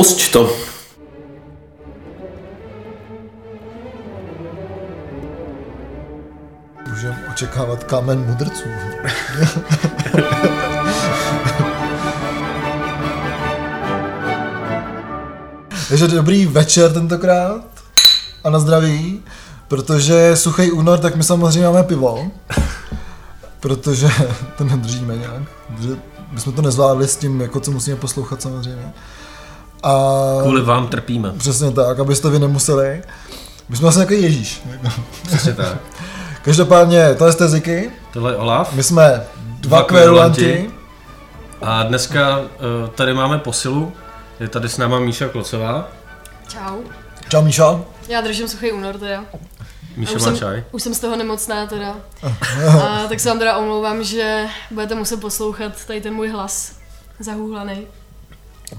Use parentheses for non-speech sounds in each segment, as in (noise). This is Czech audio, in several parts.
Pusť to. Můžeme očekávat kámen mudrců. (laughs) Takže dobrý večer tentokrát a na zdraví, protože suchý únor, tak my samozřejmě máme pivo, protože to nedržíme nějak, protože bychom to nezvládli s tím, jako co musíme poslouchat samozřejmě. A Kvůli vám trpíme. přesně tak, abyste vy nemuseli. My jsme asi jako Ježíš. Přesně tak. (laughs) Každopádně, to je Ziky, Tohle je Olaf. my jsme dva Dva kverulanti. kverulanti. A dneska uh, tady máme posilu. Je tady s náma Míša Klocová. Čau. Čau Míša. Já držím suchý únor teda. Míša už má jsem, čaj. už jsem z toho nemocná teda. (laughs) A, tak se vám teda omlouvám, že budete muset poslouchat tady ten můj hlas zahůhlaný.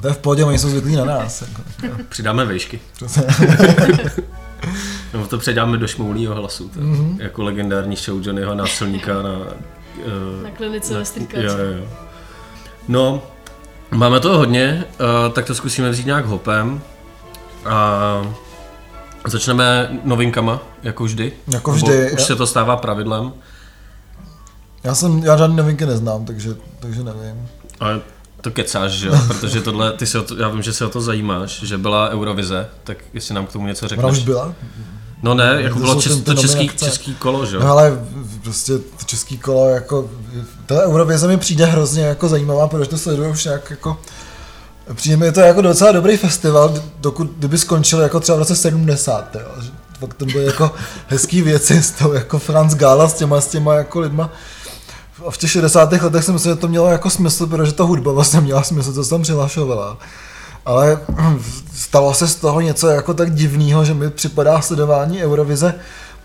To je v pohodě, oni jsou zvyklí na nás. Jako. Přidáme vejšky. Přesně. (laughs) Nebo to předáme do šmoulího hlasu. To, mm-hmm. Jako legendární show Johnnyho násilníka na... Uh, Na klinice ve strýkači. Jo, jo, jo. No, máme toho hodně, uh, tak to zkusíme vzít nějak hopem. A začneme novinkama, jako vždy. Jako Nebo vždy, Už se to stává pravidlem. Já jsem, já žádný novinky neznám, takže, takže nevím. Ale to kecáš, že jo? (laughs) Protože tohle, ty se o to, já vím, že se o to zajímáš, že byla Eurovize, tak jestli nám k tomu něco Ona už řekneš. byla? No ne, jako To bylo čes, to český, český kolo, že jo? No ale prostě to český kolo jako, ta Eurovize mi přijde hrozně jako zajímavá, protože to sleduju už nějak jako, přijde mi to jako docela dobrý festival, dokud, kdyby skončil jako třeba v roce 70, jo, fakt to byly jako hezký věci z toho, jako Franz Gala s těma, s těma jako lidma. V těch 60. letech si myslím, že to mělo jako smysl, protože ta hudba vlastně měla smysl, co se tam přihlašovala. Ale (clears throat) stalo se z toho něco jako tak divného, že mi připadá sledování Eurovize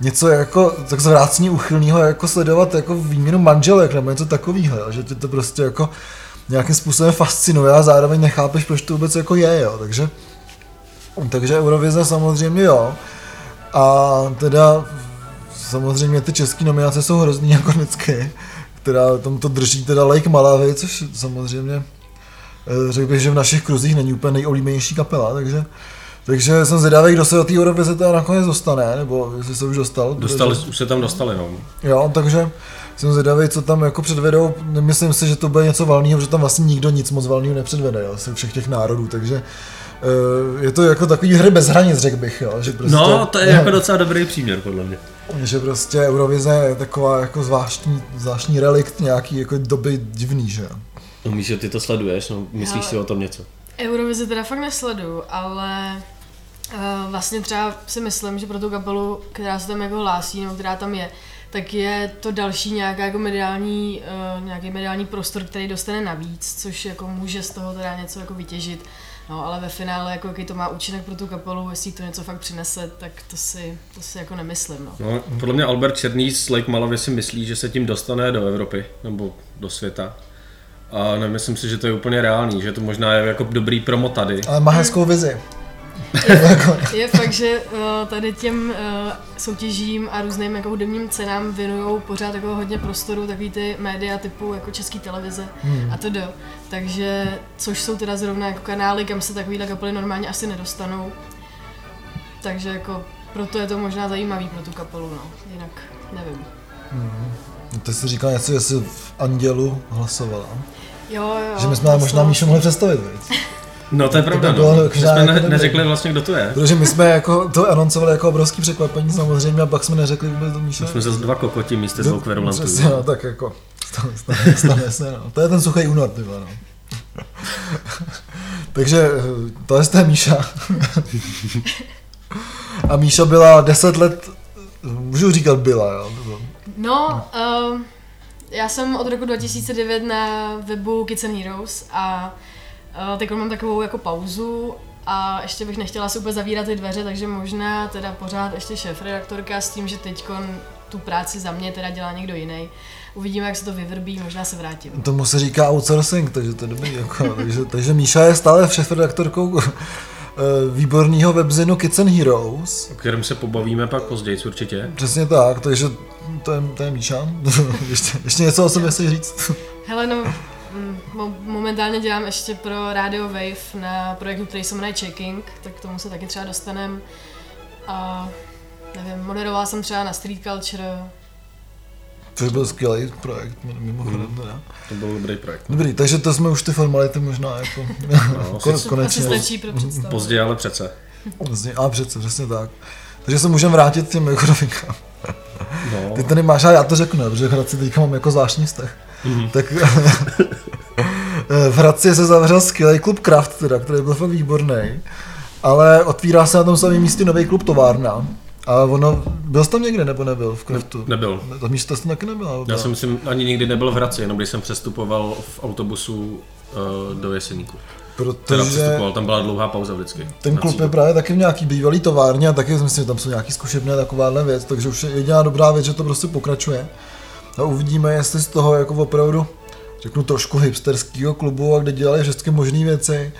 něco jako tak zvrácně uchylného, jako sledovat jako výměnu manželek nebo něco takového, že tě to prostě jako nějakým způsobem fascinuje a zároveň nechápeš, proč to vůbec jako je, jo. Takže, takže Eurovize samozřejmě jo. A teda samozřejmě ty české nominace jsou hrozný jako vždycky, která tam to drží teda Lake Malawi, což samozřejmě eh, řekl bych, že v našich kruzích není úplně nejoblíbenější kapela, takže takže jsem zvědavý, kdo se do té Eurovize teda nakonec dostane, nebo jestli se už dostal. Dostali, protože- už se tam dostali, no. Jo, takže jsem zvědavý, co tam jako předvedou. Nemyslím si, že to bude něco valného, protože tam vlastně nikdo nic moc valného nepředvede, jo, ze všech těch národů, takže je to jako takový hry bez hranic, řekl bych, jo, že prostě, No, to je jako docela dobrý příměr, podle mě. že prostě Eurovize je taková jako zvláštní, zvláštní relikt nějaký jako doby divný, že jo. No, Míšo, ty to sleduješ, no, myslíš Ale- si o tom něco? Eurovizi teda fakt nesleduju, ale uh, vlastně třeba si myslím, že pro tu kapelu, která se tam jako hlásí, nebo která tam je, tak je to další nějaká jako mediální, uh, nějaký mediální prostor, který dostane navíc, což jako může z toho teda něco jako vytěžit. No, ale ve finále, jako jaký to má účinek pro tu kapelu, jestli to něco fakt přinese, tak to si, to si jako nemyslím, no. No, podle mě Albert Černý z Lake Malawi si myslí, že se tím dostane do Evropy, nebo do světa. A nemyslím si, že to je úplně reálný, že to možná je jako dobrý promo tady. Ale má hezkou vizi. Je fakt, že uh, tady těm uh, soutěžím a různým jako hudebním cenám věnují pořád jako hodně prostoru takový ty média typu jako český televize hmm. a to do. Takže, což jsou teda zrovna jako kanály, kam se takovýhle kapely normálně asi nedostanou. Takže jako proto je to možná zajímavý pro tu kapelu, no. Jinak nevím. Ty jsi říkal něco, jestli v Andělu hlasovala. Jo, jo. že my jsme možná Míšu mohli představit? (laughs) No to je pravda, no. jako Že jsme jako ne, neřekli vlastně, kdo to je. Protože my jsme jako to anoncovali jako obrovský překvapení samozřejmě a pak jsme neřekli vůbec to Míša. Jsme zase dva kokoti místo dvou kverulantů. Přesně, no, tak jako stane, stane, stane se, no. To je ten suchý únor, ty no. Takže eh, to je z té Míša. A Míša byla 10 let, můžu říkat byla, jo. No, uh, já jsem od roku 2009 na webu Kids and Heroes a uh, teď mám takovou jako pauzu a ještě bych nechtěla si úplně zavírat ty dveře, takže možná teda pořád ještě šéf redaktorka s tím, že teď tu práci za mě teda dělá někdo jiný. Uvidíme, jak se to vyvrbí, možná se vrátím. Tomu se říká outsourcing, takže to je dobrý. Jako, (laughs) takže, takže Míša je stále šéf-redaktorkou eh, výborného webzinu Kids and Heroes. O kterém se pobavíme pak později určitě. Přesně tak, takže to je, to je Míša. (laughs) ještě, ještě něco o sobě chceš říct? Hele, no, momentálně dělám ještě pro Radio Wave na projektu, který se jmenuje Checking, tak k tomu se taky třeba dostanem. A nevím, moderovala jsem třeba na Street Culture, Což byl skvělý projekt, mimochodem teda. To byl dobrý projekt. Dobrý, takže to jsme už ty formality možná jako No, (laughs) kon, konečně. asi stačí pro představu. Pozdě, ale přece. Vlastně, a přece, přesně tak. Takže se můžeme vrátit k těm jako novinkám. No. Ty tady máš, a já to řeknu, ne, protože Hradci teďka mám jako zvláštní vztah. Mhm. Tak (laughs) v Hradci se zavřel skvělý klub Kraft, teda, který byl fakt výborný. Ale otvírá se na tom samém místě nový klub Továrna. A ono, byl jsi tam někde nebo nebyl v Kraftu? Nebyl. To místo jsi taky nebyl. Já jsem myslím ani nikdy nebyl v Hradci, jenom když jsem přestupoval v autobusu uh, do Jeseníku. Protože tam byla dlouhá pauza vždycky. ten klub je právě taky v nějaký bývalý továrně a taky myslím, že tam jsou nějaký zkušebné takováhle věc, takže už je jediná dobrá věc, že to prostě pokračuje. A uvidíme, jestli z toho jako opravdu, řeknu trošku hipsterského klubu, a kde dělali všechny možné věci,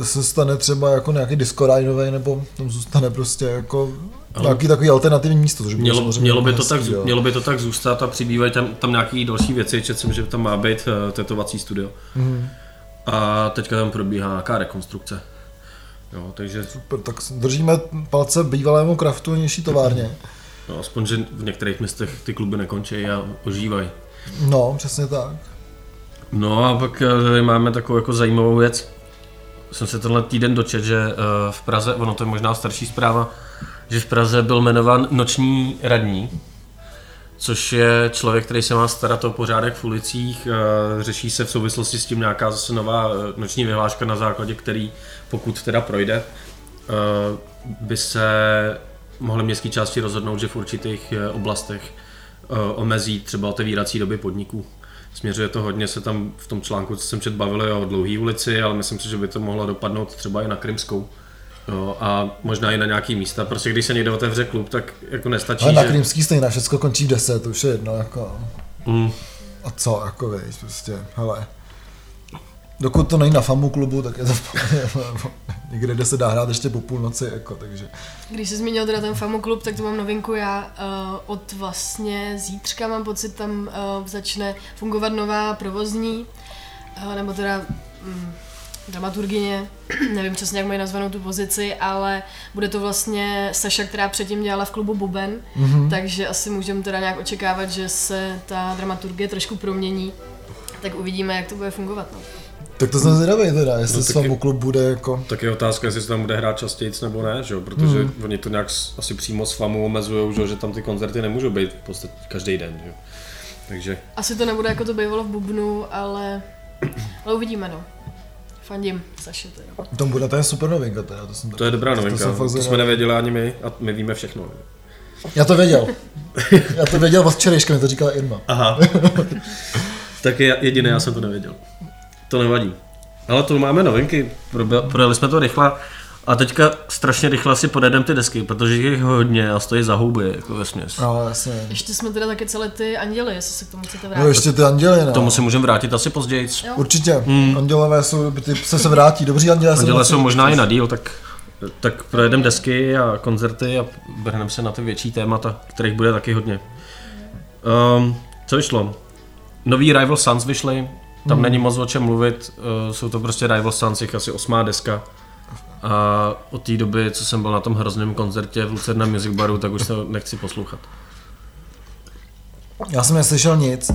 eh, se stane třeba jako nějaký disco rideový, nebo tam zůstane prostě jako nějaký takový alternativní místo, což by Mělo, mělo, by to tak, hezký, zů- jo. mělo by to tak zůstat a přibývají tam, tam nějaký další věci, četl jsem, že tam má být uh, tetovací studio. Mhm. A teďka tam probíhá nějaká rekonstrukce. Jo, takže Super, tak držíme palce bývalému kraftu nižší továrně. (laughs) no, aspoň, že v některých městech ty kluby nekončí a ožívají. No, přesně tak. No a pak eh, tady máme takovou jako zajímavou věc. Jsem se tenhle týden dočet, že eh, v Praze, ono to je možná starší zpráva, že v Praze byl jmenován noční radní, což je člověk, který se má starat o pořádek v ulicích. eh, Řeší se v souvislosti s tím nějaká zase nová noční vyhláška, na základě který, pokud teda projde, by se mohly městské části rozhodnout, že v určitých eh, oblastech eh, omezí třeba otevírací doby podniků. Směřuje to hodně, se tam v tom článku, co jsem čet, bavili o dlouhé ulici, ale myslím si, že by to mohlo dopadnout třeba i na Krymskou. Jo, a možná i na nějaký místa. Prostě když se někde otevře klub, tak jako nestačí, Ale na že... Krymský stejná, všechno končí v 10, to už je jedno, jako. Mm, A co, jako víš, prostě, hele. Dokud to není na famu klubu, tak je to (laughs) někde, kde se dá hrát ještě po půlnoci, jako, takže. Když jsi zmínil teda ten FAMU klub, tak to mám novinku já. Uh, od vlastně zítřka mám pocit, tam uh, začne fungovat nová provozní, uh, nebo teda um, dramaturgině, (clears throat) nevím přesně, jak mají nazvanou tu pozici, ale bude to vlastně Saša, která předtím dělala v klubu Buben, Mhm. takže asi můžeme teda nějak očekávat, že se ta dramaturgie trošku promění. Tak uvidíme, jak to bude fungovat. No. Tak to jsem zvědavý teda, jestli No, taky- s famu klub bude jako. tak je otázka, jestli se tam bude hrát častěji nebo ne, že jo? protože mm. oni to nějak asi přímo s FAMu omezují, že, jo, že tam ty koncerty nemůžou být v podstatě každý den. Že? jo. Takže Asi to nebude jako to bývalo v Bubnu, ale, ale uvidíme, no. Fandím, Saše teda. Tam bude, to je super novinka teda, to jsem to je dobrá novinka, to, fakt to jsme nevěděli ani my a my víme všechno. že? Já to věděl. (laughs) Já to věděl od včerejška, mi to říkala Irma. Aha. tak je jediné, já jsem to nevěděl. To nevadí. Ale tu máme novinky, projeli jsme to rychle a teďka strašně rychle si podedem ty desky, protože jich je hodně a stojí za houby, jako ve směs. No, jasně. Ještě jsme teda taky celé ty anděly, jestli se k tomu chcete No vrátit. ještě ty anděly, no. K tomu se můžeme vrátit asi později. Jo. Určitě. Andělové jsou, ty se, se vrátí. Dobří andělé vrací. jsou možná i na díl, tak, tak projedeme desky a koncerty a vrhneme se na ty větší témata, kterých bude taky hodně. Um, co vyšlo? Nový Rival Sons vyšly, tam není moc o čem mluvit, uh, jsou to prostě Rival Sons, jich asi osmá deska. A od té doby, co jsem byl na tom hrozném koncertě v Lucerna Music Baru, tak už to nechci poslouchat. Já jsem neslyšel nic,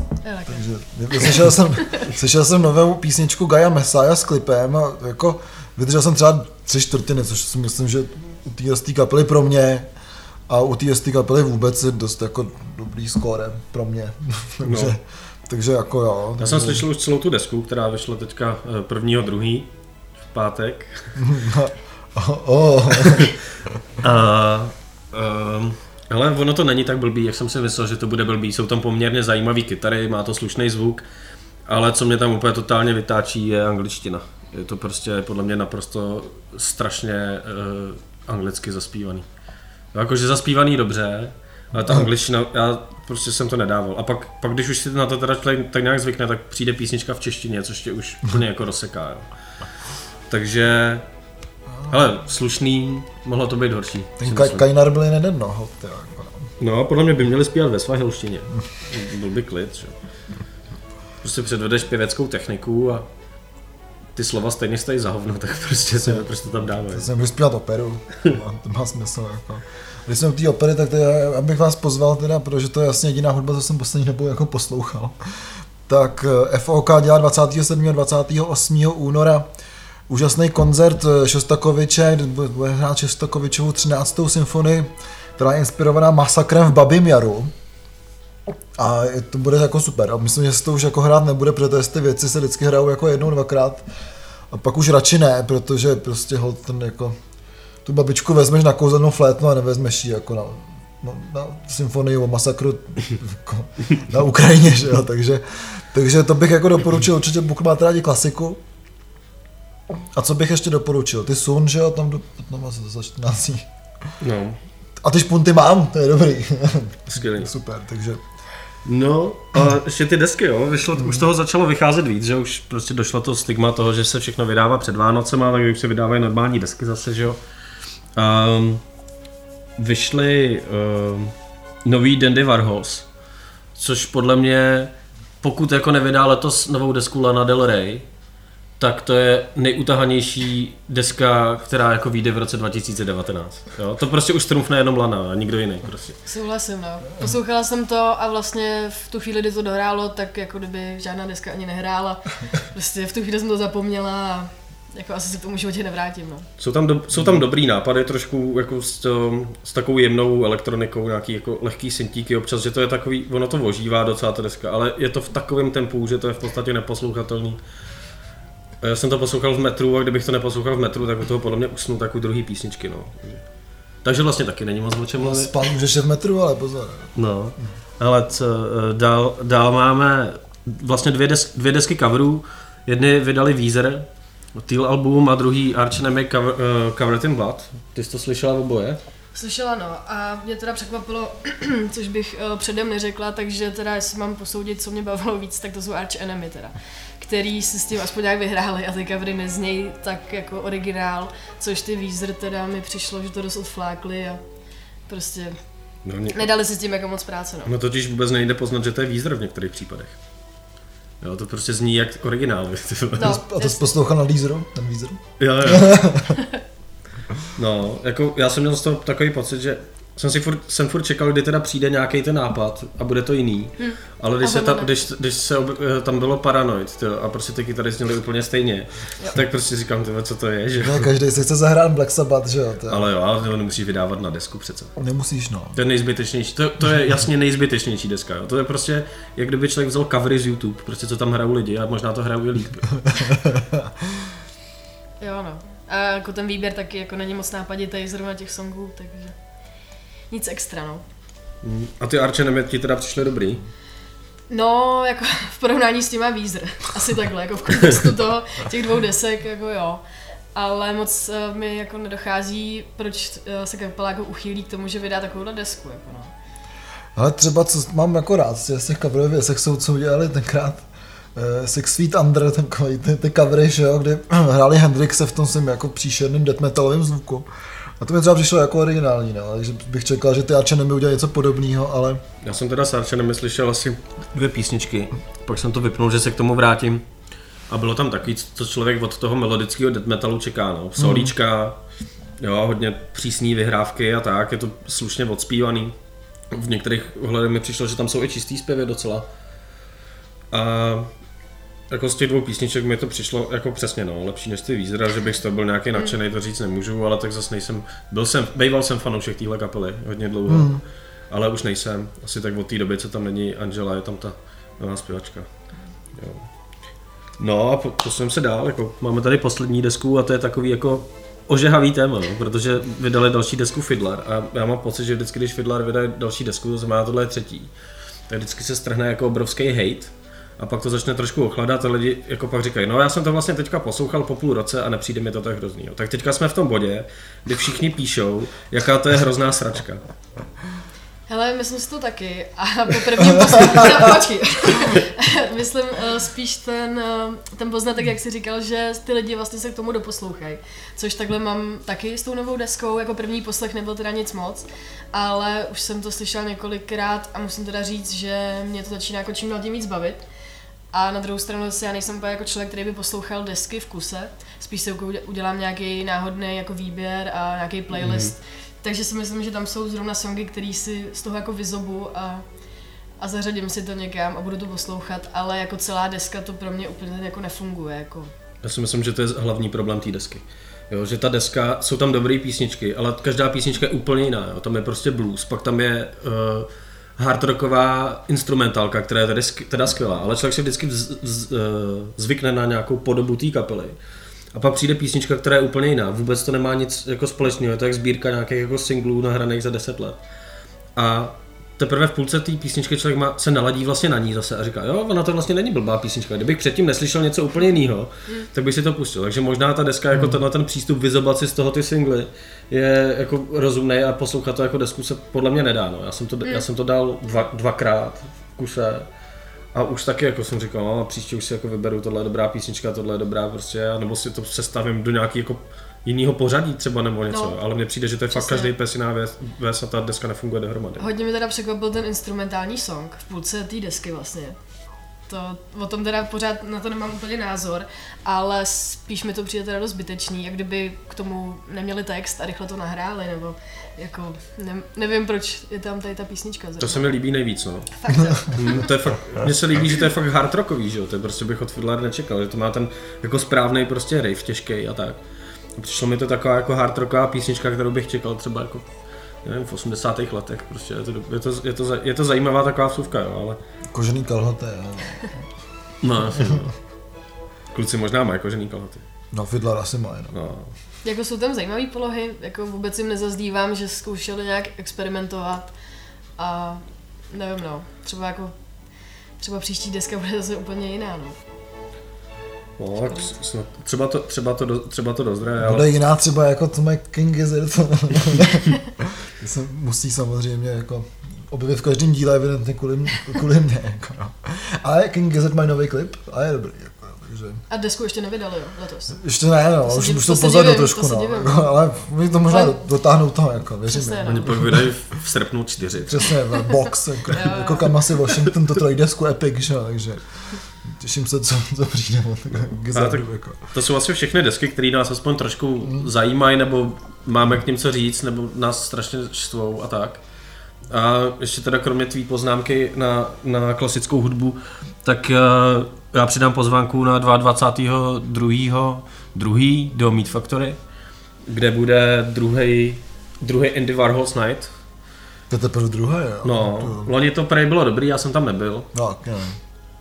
takže slyšel jsem, slyšel jsem novou písničku Gaia Messiah s klipem a jako vydržel jsem třeba tři čtvrtiny, což si myslím, že u té kapely pro mě a u té kapely vůbec je dost jako dobrý skóre pro mě. (laughs) takže, No. Takže jako jo. Já jsem slyšel už celou tu desku, která vyšla teďka eh, prvního, druhý, v pátek. (laughs) Oh, oh. (laughs) A, um, ale ono to není tak blbý, jak jsem si myslel, že to bude blbý. Jsou tam poměrně zajímavé kytary, má to slušný zvuk, ale co mě tam úplně totálně vytáčí je angličtina. Je to prostě podle mě naprosto strašně uh, anglicky zaspívaný. Jakože zaspívaný dobře, ale ta angličtina, já prostě jsem to nedával. A pak, pak když už si na to teda člověk tak nějak zvykne, tak přijde písnička v češtině, což tě už úplně jako rozseká. Jo. Takže, ale slušný, mohlo to být horší. Ten Ka-. Kajnar byl jen jeden, no. Jako, no. No, podle mě by měli zpívat ve svahilštině. Byl by klid, že? prostě předvedeš pěveckou techniku a ty slova stejně stojí za hovno, (laughs) tak prostě se prostě tam. To jsem můžu zpívat operu, to (laughs) má, to má smysl. Jako. Když jsem u té opery, tak teda, abych vás pozval teda, protože to je jasně jediná hudba, co jsem poslední dobou jako poslouchal. Tak eh, FOK dělá 27. a 28. února úžasný koncert eh, Šostakoviče, bude hrát Šostakovičovu 13. symfonii, která je inspirovaná masakrem v Babím Jaru. A to bude jako super. A myslím, že se to už jako hrát nebude, protože ty věci se vždycky hrajou jako jednou, dvakrát. A pak už radši ne, protože prostě hold ten jako tu babičku vezmeš na kouzelnou flétnu a nevezmeš ji jako na, na, na symfonii o masakru jako na Ukrajině, že jo, takže, takže to bych jako doporučil, určitě pokud máte rádi klasiku. A co bych ještě doporučil? Ty Sun, že jo, tam, do, tam za, za 14. No, A ty špunty mám, to je dobrý. skvělý. Super, takže No, a ještě ty desky, jo, vyšlo, už toho začalo vycházet víc, že už prostě došlo to stigma toho, že se všechno vydává před Vánocema, tak už se vydávají normální desky zase, že jo. Um, vyšly um, nový Dandy Warhols, což podle mě, pokud jako nevydá letos novou desku Lana Del Rey, tak to je nejutahanější deska, která jako vyjde v roce 2019. Jo? To prostě už trumfne jenom Lana a nikdo jiný prostě. Souhlasím, no. Poslouchala jsem to a vlastně v tu chvíli, kdy to dohrálo, tak jako kdyby žádná deska ani nehrála. (laughs) Prostě v tu chvíli jsem to zapomněla a jako asi se k tomu životě nevrátím, no. Jsou tam, do, jsou tam dobrý nápady, trošku jako s, to, s takovou jemnou elektronikou, nějaký jako lehký syntíky občas, že to je takový, ono to ožívá docela ta deska, ale je to v takovém tempu, že to je v podstatě neposlouchatelný. Já jsem to poslouchal v metru a kdybych to neposlouchal v metru, tak u toho podle mě usnu takový druhý písničky, no. Takže vlastně taky není moc o čem mluvit. spát můžeš je v metru, ale pozor. No, ale co, eh, dál, dál máme vlastně dvě, des, dvě desky coverů. Jedny vydali Weezer, Teal album a druhý Arch Enemy cover, uh, Covered in Blood. Ty jsi to slyšela oboje? Slyšela no a mě teda překvapilo, (clears throat) což bych uh, předem neřekla, takže teda jestli mám posoudit, co mě bavilo víc, tak to jsou Arch Enemy teda který si s tím aspoň nějak vyhráli a ty covery neznějí tak jako originál, což ty Weezer teda mi přišlo, že to dost odflákli a prostě No, ně, nedali si s tím jako moc práce no. no totiž vůbec nejde poznat, že to je Weezer v některých případech. Jo, to prostě zní jak originál. (laughs) No, A to jsi poslouchal na Deezeru, ten Deezer? Jo, jo. (laughs) No, jako já jsem měl z toho takový pocit, že jsem si furt, jsem furt čekal, kdy teda přijde nějaký ten nápad a bude to jiný. Hmm. Ale když, A se ne. když, když se ob, eh, tam bylo Paranoid tyjo, a prostě ty kytary zněly úplně stejně, Jo. tak prostě říkám, tyhle, co to je, že? No, každý si chce zahrát Black Sabbath, že jo? Ale jo, ale to nemusí vydávat na desku přece. Nemusíš, no. To je nejzbytečnější, to, to je jasně nejzbytečnější deska, jo. To je prostě, jak kdyby člověk vzal covery z YouTube, prostě co tam hrajou lidi a možná to hrajou i líp. (laughs) Jo no. A jako ten výběr taky jako není moc nápaditý zrovna těch songů, takže nic extra no. A ty Arch Enemy ti teda přišly dobrý? No, jako v porovnání s těma Weezer. (laughs) Asi takhle, jako v kontextu toho, těch dvou desek, jako jo. Ale moc uh, mi jako nedochází, proč uh, se kapela jako uchýlí k tomu, že vydá takovouhle desku, jako no. Ale třeba, co mám jako rád z těch coverových věcech, jsou, co udělali tenkrát Six Feet Under, takový ty, ty covery, že jo, kdy (clears throat) hráli Hendrixe v tom svým jako příšerným death metalovém zvuku. A to mi třeba přišlo jako originální, no, takže bych čekal, že ty Arche nemi udělají něco podobného, ale Já jsem teda s Arch Enemy slyšel asi dvě písničky, pak jsem to vypnul, že se k tomu vrátím. A bylo tam takový, co člověk od toho melodického death metalu čeká, no. Solíčka, jo, hodně přísný vyhrávky a tak, je to slušně odspívaný. V některých ohledech mi přišlo, že tam jsou i čistý zpěvy docela. A jako z těch dvou písniček mi to přišlo jako přesně no, lepší než ty Weezer, a že bych z toho byl nějaký nadšený, to říct nemůžu, ale tak zase nejsem, byl jsem, býval jsem fanoušek téhle kapely hodně dlouho, Hmm. ale už nejsem, asi tak od té doby, co tam není Angela, je tam ta nová zpěvačka. Jo. No a po- posuneme se dál, jako máme tady poslední desku a to je takový jako ožehavý téma, no, protože vydali další desku Fiddler a já mám pocit, že vždycky, když Fiddler vydá další desku, to znamená tohle je třetí, tak vždycky se strhne jako obrovský hate a pak to začne trošku ochladat a lidi jako pak říkají, no já jsem to vlastně teďka poslouchal po půl roce a nepřijde mi to tak hrozný. Tak teďka jsme v tom bodě, kdy všichni píšou, jaká to je hrozná sračka. Hele, myslím si to taky. A po prvním poslechu, (laughs) (laughs) počkej. myslím uh, spíš ten, uh, ten poznatek, jak jsi říkal, že ty lidi vlastně se k tomu doposlouchají. Což takhle mám taky s tou novou deskou, jako první poslech nebyl teda nic moc, ale už jsem to slyšela několikrát a musím teda říct, že mě to začíná jako čím dál tím víc bavit. A na druhou stranu zase já nejsem úplně jako člověk, který by poslouchal desky v kuse. Spíš si uděl- udělám nějaký náhodný jako výběr a nějaký playlist. Mm. Takže si myslím, že tam jsou zrovna songy, který si z toho jako vyzobu a, a zařadím si to někam a budu to poslouchat, ale jako celá deska to pro mě úplně jako nefunguje. Jako. Já si myslím, že to je hlavní problém té desky. Jo, že ta deska, jsou tam dobré písničky, ale každá písnička je úplně jiná. Jo. Tam je prostě blues, pak tam je uh, hard rocková instrumentálka, která je teda, sk- teda skvělá, ale člověk si vždycky z, z, uh, zvykne na nějakou podobu té kapely. A pak přijde písnička, která je úplně jiná. Vůbec to nemá nic jako společného, je to jak sbírka nějakých jako singlů nahraných za 10 let. A teprve v půlce té písničky člověk má, se naladí vlastně na ní zase a říká, jo, ona to vlastně není blbá písnička. Kdybych předtím neslyšel něco úplně jiného, tak bych si to pustil. Takže možná ta deska, jako tenhle ten přístup vyzobat si z toho ty singly, je jako rozumný a poslouchat to jako desku se podle mě nedá. No. Já, jsem to, já jsem to dal dva, dvakrát v kuse a už taky jako jsem říkal, no, příště už si jako vyberu, tohle je dobrá písnička, tohle je dobrá prostě, nebo si to sestavím do nějaký jako jiného pořadí třeba nebo něco, No. ale mně přijde, že to je fakt Přesně. každý pes jiná věc, věc a ta deska nefunguje dohromady. Hodně mi teda překvapil ten instrumentální song v půlce té desky vlastně. To, o tom teda pořád na to nemám úplně názor, ale spíš mi to přijde teda dost zbytečný, jak kdyby k tomu neměli text a rychle to nahráli, nebo jako, ne, nevím proč je tam tady ta písnička To zrovna. se mi líbí nejvíc, no. Fakt. (laughs) Mm, to je fakt, mně se líbí, že to je fakt hard rockový, že jo, to je prostě bych od Fiddler nečekal, že to má ten jako správný prostě riff, těžký a tak. Přišlo mi to taková jako hard rocková písnička, kterou bych čekal třeba jako nevím, v 80. letech, prostě je to, je to, je to, je to zajímavá taková vsuvka, jo, ale Kožený kalhoty, jo. no, asi, no. Kluci možná mají kožený kalhoty. No, Fiddler asi má, no. No. Jako jsou tam zajímavé polohy, jako vůbec jim nezazdívám, že zkoušeli nějak experimentovat a nevím no, třeba jako třeba příští deska bude zase úplně jiná, no. No, tak snad, třeba to, třeba to, do, třeba to dozraje, Bude ale jiná třeba jako to má King Gizzard. (laughs) To se musí samozřejmě jako objevit v každém díle evidentně kvůli, kvůli mě. Jako, no. Ale King Gizzard mají nový klip a je dobrý. Jako, takže A desku ještě nevydali, jo, letos. ještě ne, no, To se už, div- už to to se pozadu divím, trošku, to se no, jako, ale my to možná Ale- dotáhnou toho, jako, věřím. Přesně, no. oni pak vydají v, v srpnu čtyři. Přesně, v box, jako, jako kam asi Washington to trojdesku Epic, že jo, takže těším se, co, co přijde od Gizzardu, tak- jako. To jsou asi všechny desky, které nás aspoň trošku zajímají, nebo máme k ním co říct, nebo nás strašně štvou a tak. A ještě teda kromě tvý poznámky na, na klasickou hudbu, tak eh, já přidám pozvánku na 22. druhý do Meat Factory, kde bude druhý druhý Andy Warhol's Night. To je teprve druhé, jo. No, To- loni to prej bylo dobrý, já jsem tam nebyl. No, tak, jo.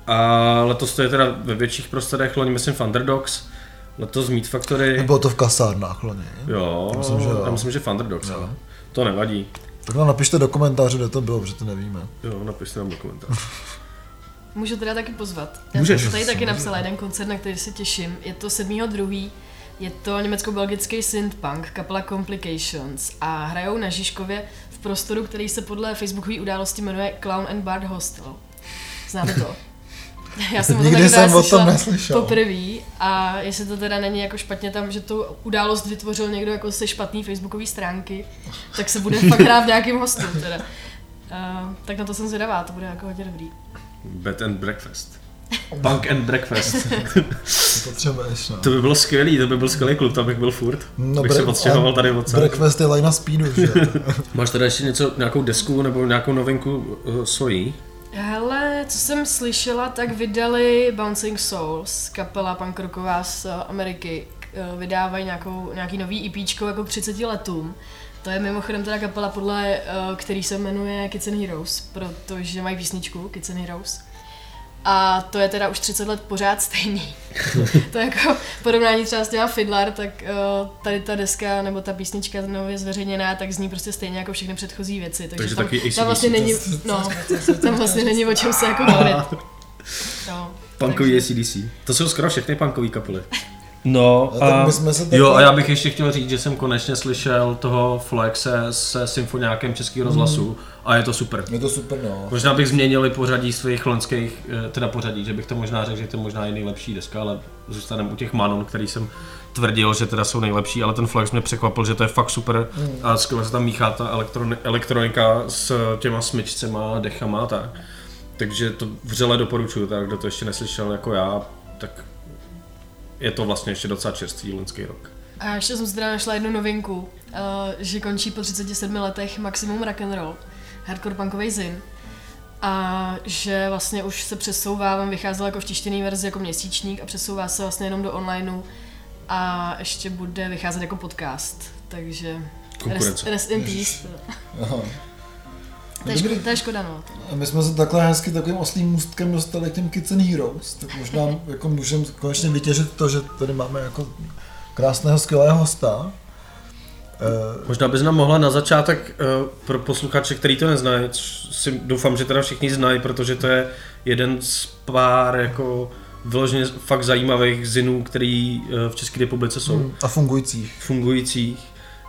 A letos to je teda ve větších prostorech, loni myslím v Underdogs, letos Meat Factory. Bylo to v kasárnách loni. Jo, Myslím, že jo. já myslím, že v Underdogs, Jo. ale to nevadí. Tak nám napište do komentářů, kde to bylo, protože to nevíme. Jo, napište nám do komentářů. (laughs) Můžu teda taky pozvat. Já Můžeš. jsem tady taky napsala jeden koncert, na který se těším. Je to 7.2. Je to německo-belgický synthpunk, kapela Complications a hrajou na Žižkově v prostoru, který se podle facebookové události jmenuje Clown and Bard Hostel. Znáte to? (laughs) (laughs) Já jsem o tom Nikdy jsem teda o tom neslyšel. Poprvé a jestli to teda není jako špatně tam, že tu událost vytvořil někdo jako se špatný facebookové stránky, tak se bude fakt hrát v nějakým hostu teda. Uh, (laughs) tak na to jsem zvědavá, to bude jako hodně dobrý. Bed and breakfast. (laughs) Punk and breakfast. Potřebuješ, no. to by bylo skvělý, to by byl skvělý klub, tam bych byl furt. No, bych se odstěhoval tady od Breakfast je line speedu, že? Máš tady ještě něco, nějakou desku nebo nějakou novinku uh, svojí? Hele, co jsem slyšela, tak vydali Bouncing Souls, kapela punk rocková z eh, Ameriky. Eh, Vydávají nějakou, nějaký nový EPčko jako k 30 letům. To je mimochodem teda kapela, podle eh, který se jmenuje Kids and Heroes, protože mají písničku Kids and Heroes. A to je teda už 30 let pořád stejný. to je jako porovnání třeba s těma Fiddler, tak uh, tady ta deska nebo ta písnička nově zveřejněná, tak zní prostě stejně jako všechny předchozí věci. Takže, Takže tam, taky tam vlastně není, no, tam vlastně není o čem se jako bavit. (laughs) No, Punkový ACDC. To jsou skoro všechny punkové kapely. No A tak my jsme se jo a já bych ještě chtěl říct, že jsem konečně slyšel toho Flexe se symfoniákem Českého rozhlasu a je to super. Je to super, no. Možná bych změnil i pořadí svých loňských, eh, teda pořadí, že bych to možná řekl, že to možná je nejlepší deska, ale zůstaneme u těch Manon, který jsem tvrdil, že teda jsou nejlepší, ale ten Flex mě překvapil, že to je fakt super a skvěle se tam míchá ta elektron- elektronika s těma smyčcema, dechama a tak. takže to vřele doporučuju, tak kdo to ještě neslyšel jako já, tak je to vlastně ještě docela čerstvý loňský rok. A ještě jsem si teda našla jednu novinku, uh, že končí po 37 letech Maximum Rock'n'Roll, hardcore punkový zin. A že vlastně už se přesouvá, vám vycházel jako v tištěný verzi jako měsíčník a přesouvá se vlastně jenom do onlineu a ještě bude vycházet jako podcast, takže rest, Konkurence. rest in peace. To je, Dobrý. škoda, to je škoda, no. A my jsme se takhle hezky takovým oslým můstkem dostali k těm Kids and Heroes, tak možná jako můžeme konečně vytěžit to, že tady máme jako krásného, skvělého hosta. Eh, Možná bys nám mohla na začátek uh, pro posluchače, který to neznají, si doufám, že teda všichni znají, protože to je jeden z pár jako vyloženě fakt zajímavých zinů, který uh, v České republice jsou Hmm. A fungujících. fungujících.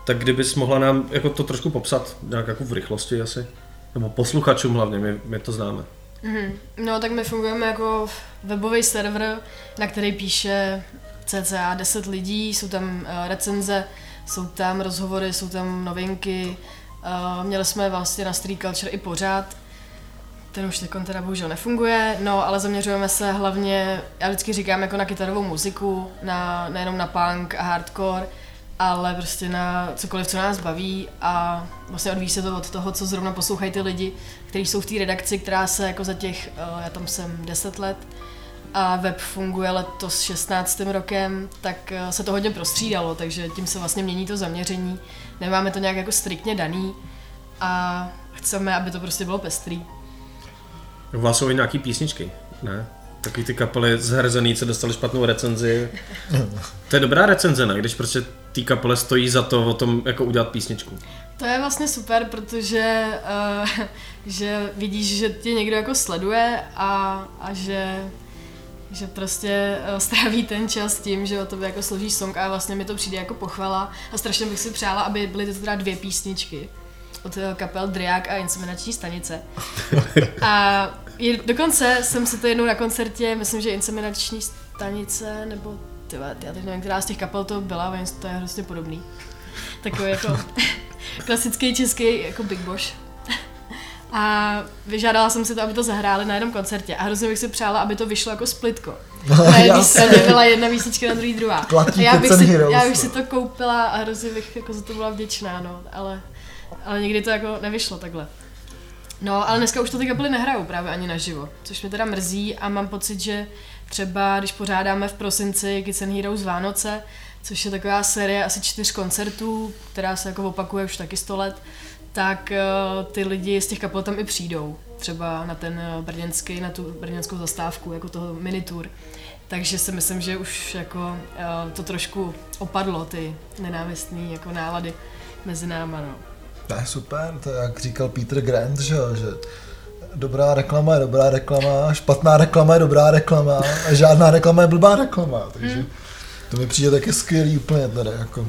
Tak kdybys mohla nám jako to trošku popsat, nějak jako v rychlosti asi. Nebo posluchačům hlavně, my, my to známe. Mhm. No tak my fungujeme jako webový server, na který píše cca 10 lidí, jsou tam eh, recenze, jsou tam rozhovory, jsou tam novinky. Eh, Měli jsme vlastně na Street Culture i pořád, ten už teď teda bohužel nefunguje, no ale zaměřujeme se hlavně, já vždycky říkám jako na kytarovou muziku, na, nejenom na punk a hardcore, ale prostě na cokoliv, co nás baví a vlastně odvíjí se to od toho, co zrovna poslouchají ty lidi, kteří jsou v té redakci, která se jako za těch, eh, já tam jsem 10 let a web funguje letos 16. rokem, tak eh, se to hodně prostřídalo, takže tím se vlastně mění to zaměření. Nemáme to nějak jako striktně daný a chceme, aby to prostě bylo pestrý. U vás jsou i nějaký písničky, ne? Takový ty kapely zhrzený, co dostali špatnou recenzi. To je dobrá recenze, ne? Když prostě té kapele stojí za to o tom, jako udělat písničku. To je vlastně super, protože uh, že vidíš, že tě někdo jako sleduje a, a že že prostě uh, stráví ten čas tím, že o tobě jako složí song a vlastně mi to přijde jako pochvala a strašně bych si přála, aby byly to teda dvě písničky od eh, kapel Driak a Inseminační stanice. A je, dokonce jsem si to jednou na koncertě, myslím, že Inseminační stanice, nebo tyhle, já teď nevím, která z těch kapel to byla, ale to je hrozně podobný. Takový jako (laughs) klasický český jako Big Boss. A vyžádala jsem si to, aby to zahráli na jednom koncertě a hrozně bych si přála, aby to vyšlo jako splitko. (laughs) Na jedné straně byla jedna písnička, na druhý druhá. Klatí A já bych, si, Heroes, já bych no. si to koupila a hrozně bych jako za to byla vděčná, no, ale, ale nikdy to jako nevyšlo takhle. No, ale dneska už to ty kapely nehrajou právě ani naživo, což mě teda mrzí a mám pocit, že třeba když pořádáme v prosinci Kids and Heroes Vánoce, což je taková série asi čtyř koncertů, která se jako opakuje už taky 100 let, tak uh, ty lidi z těch kapel tam i přijdou. Třeba na ten uh, brněnský, na tu brněnskou zastávku, jako toho minitour. Takže si myslím, že už jako uh, to trošku opadlo, ty nenávistné jako nálady mezi náma, no. To je super, to je jak říkal Peter Grant, že, že dobrá reklama je dobrá reklama, špatná reklama je dobrá reklama a žádná reklama je blbá reklama, takže Hmm. to mi přijde taky skvělý úplně tady, jako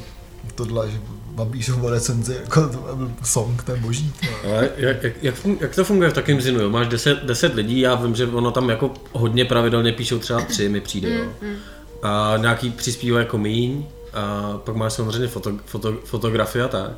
tohle, že vám píšou o recenzi, jako to byl song, ten boží. Ale jak, jak, jak, jak to funguje v takovém zinu? Jo? Máš 10, 10 lidí, já vím, že ono tam jako hodně pravidelně píšou třeba tři, mi přijde, jo. A nějaký přispívá jako míň, a pak máš samozřejmě foto, foto, fotografie a tak.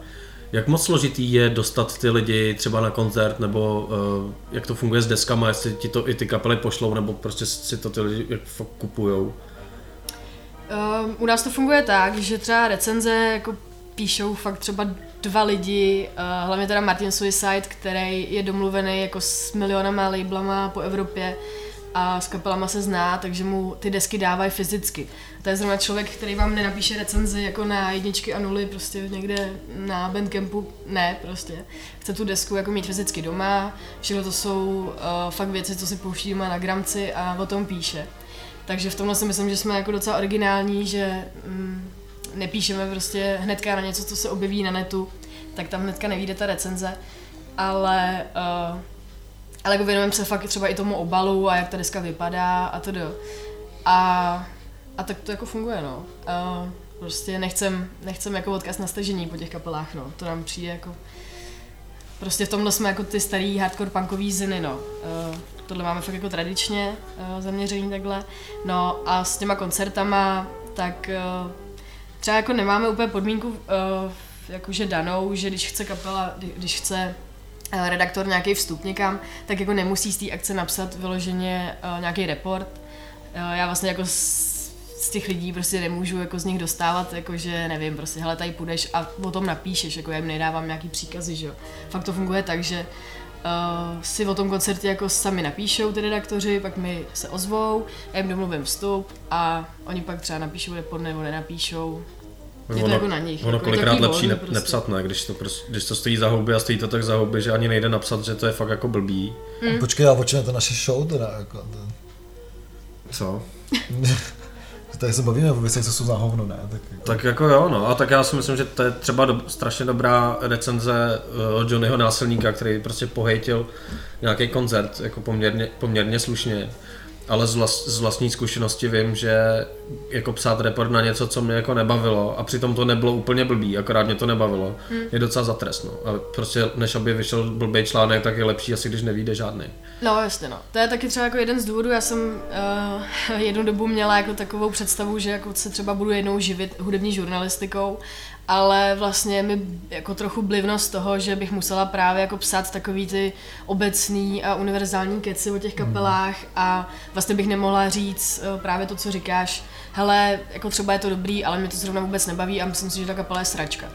Jak moc složitý je dostat ty lidi třeba na koncert, nebo uh, jak to funguje s deskama, jestli ti to i ty kapely pošlou, nebo prostě si to ty lidi jak kupujou. Um, u nás to funguje tak, že třeba recenze jako píšou fakt třeba dva lidi, uh, hlavně teda Martin Suicide, který je domluvený jako s milionama labelama po Evropě a s kapelama se zná, takže mu ty desky dávají fyzicky. To je zrovna člověk, který vám nenapíše recenzi jako na jedničky a nuly prostě někde na Bandcampu, ne prostě. Chce tu desku jako mít fyzicky doma, všechno to jsou uh, fakt věci, co si pouští doma na gramci a o tom píše. Takže v tomhle si myslím, že jsme jako docela originální, že mm, nepíšeme prostě hnedka na něco, co se objeví na netu, tak tam hnedka nevíde ta recenze, ale, uh, ale jako věnujeme se fakt třeba i tomu obalu a jak ta deska vypadá a to A, a tak to jako funguje, no. Uh, prostě nechcem, nechcem jako odkaz na stažení po těch kapelách, no. To nám přijde jako... Prostě v tomhle jsme jako ty starý hardcore punkový ziny, no. Uh, tohle máme fakt jako tradičně zaměření takhle. No a s těma koncertama, tak třeba jako nemáme úplně podmínku jakože danou, že když chce kapela, kdy- když chce redaktor nějaký vstup někam, tak jako nemusí z té akce napsat vyloženě uh, nějaký report. Uh, já vlastně jako z, z těch lidí prostě nemůžu jako z nich dostávat, jakože nevím, prostě hele tady půjdeš a o tom napíšeš, jako já jim nedávám nějaký příkazy, že jo. Fakt to funguje tak, že uh, si o tom koncertě jako sami napíšou ty redaktoři, pak mi se ozvou, já jim domluvím vstup a oni pak třeba napíšou report nebo nenapíšou. Je to ono, jako na nich. Ono jako kolikrát lepší volný ne, prostě. nepsat, ne? Když to, prostě, když to stojí za houby a stojí to tak za houby, že ani nejde napsat, že to je fakt jako blbý. Mm. Počkej, a o čem je to naše show teda? Jako, to, Co? (laughs) tady se bavíme o věcech, co jsou za hovno, ne? Tak, jako, Tak jako jo, no. A tak já si myslím, že to je třeba do, strašně dobrá recenze uh, od Johnnyho Násilníka, který prostě pohejtil nějaký koncert, jako poměrně, poměrně slušně. Ale z, vlast, z vlastní zkušenosti vím, že jako psát report na něco, co mě jako nebavilo a přitom to nebylo úplně blbý, akorát mě to nebavilo, hmm. je docela zatrestno. A prostě než aby vyšel blbý článek, tak je lepší asi, když nevíde žádný. No jasně no. To je taky třeba jako jeden z důvodů, já jsem uh, (laughs) jednu dobu měla jako takovou představu, že jako se třeba budu jednou živit hudební žurnalistikou, ale vlastně mi jako trochu blivnost toho, že bych musela právě jako psát takový ty obecný a univerzální keci o těch kapelách a vlastně bych nemohla říct uh, právě to, co říkáš, hele, jako třeba je to dobrý, ale mě to zrovna vůbec nebaví a myslím si, že ta kapela je sračka.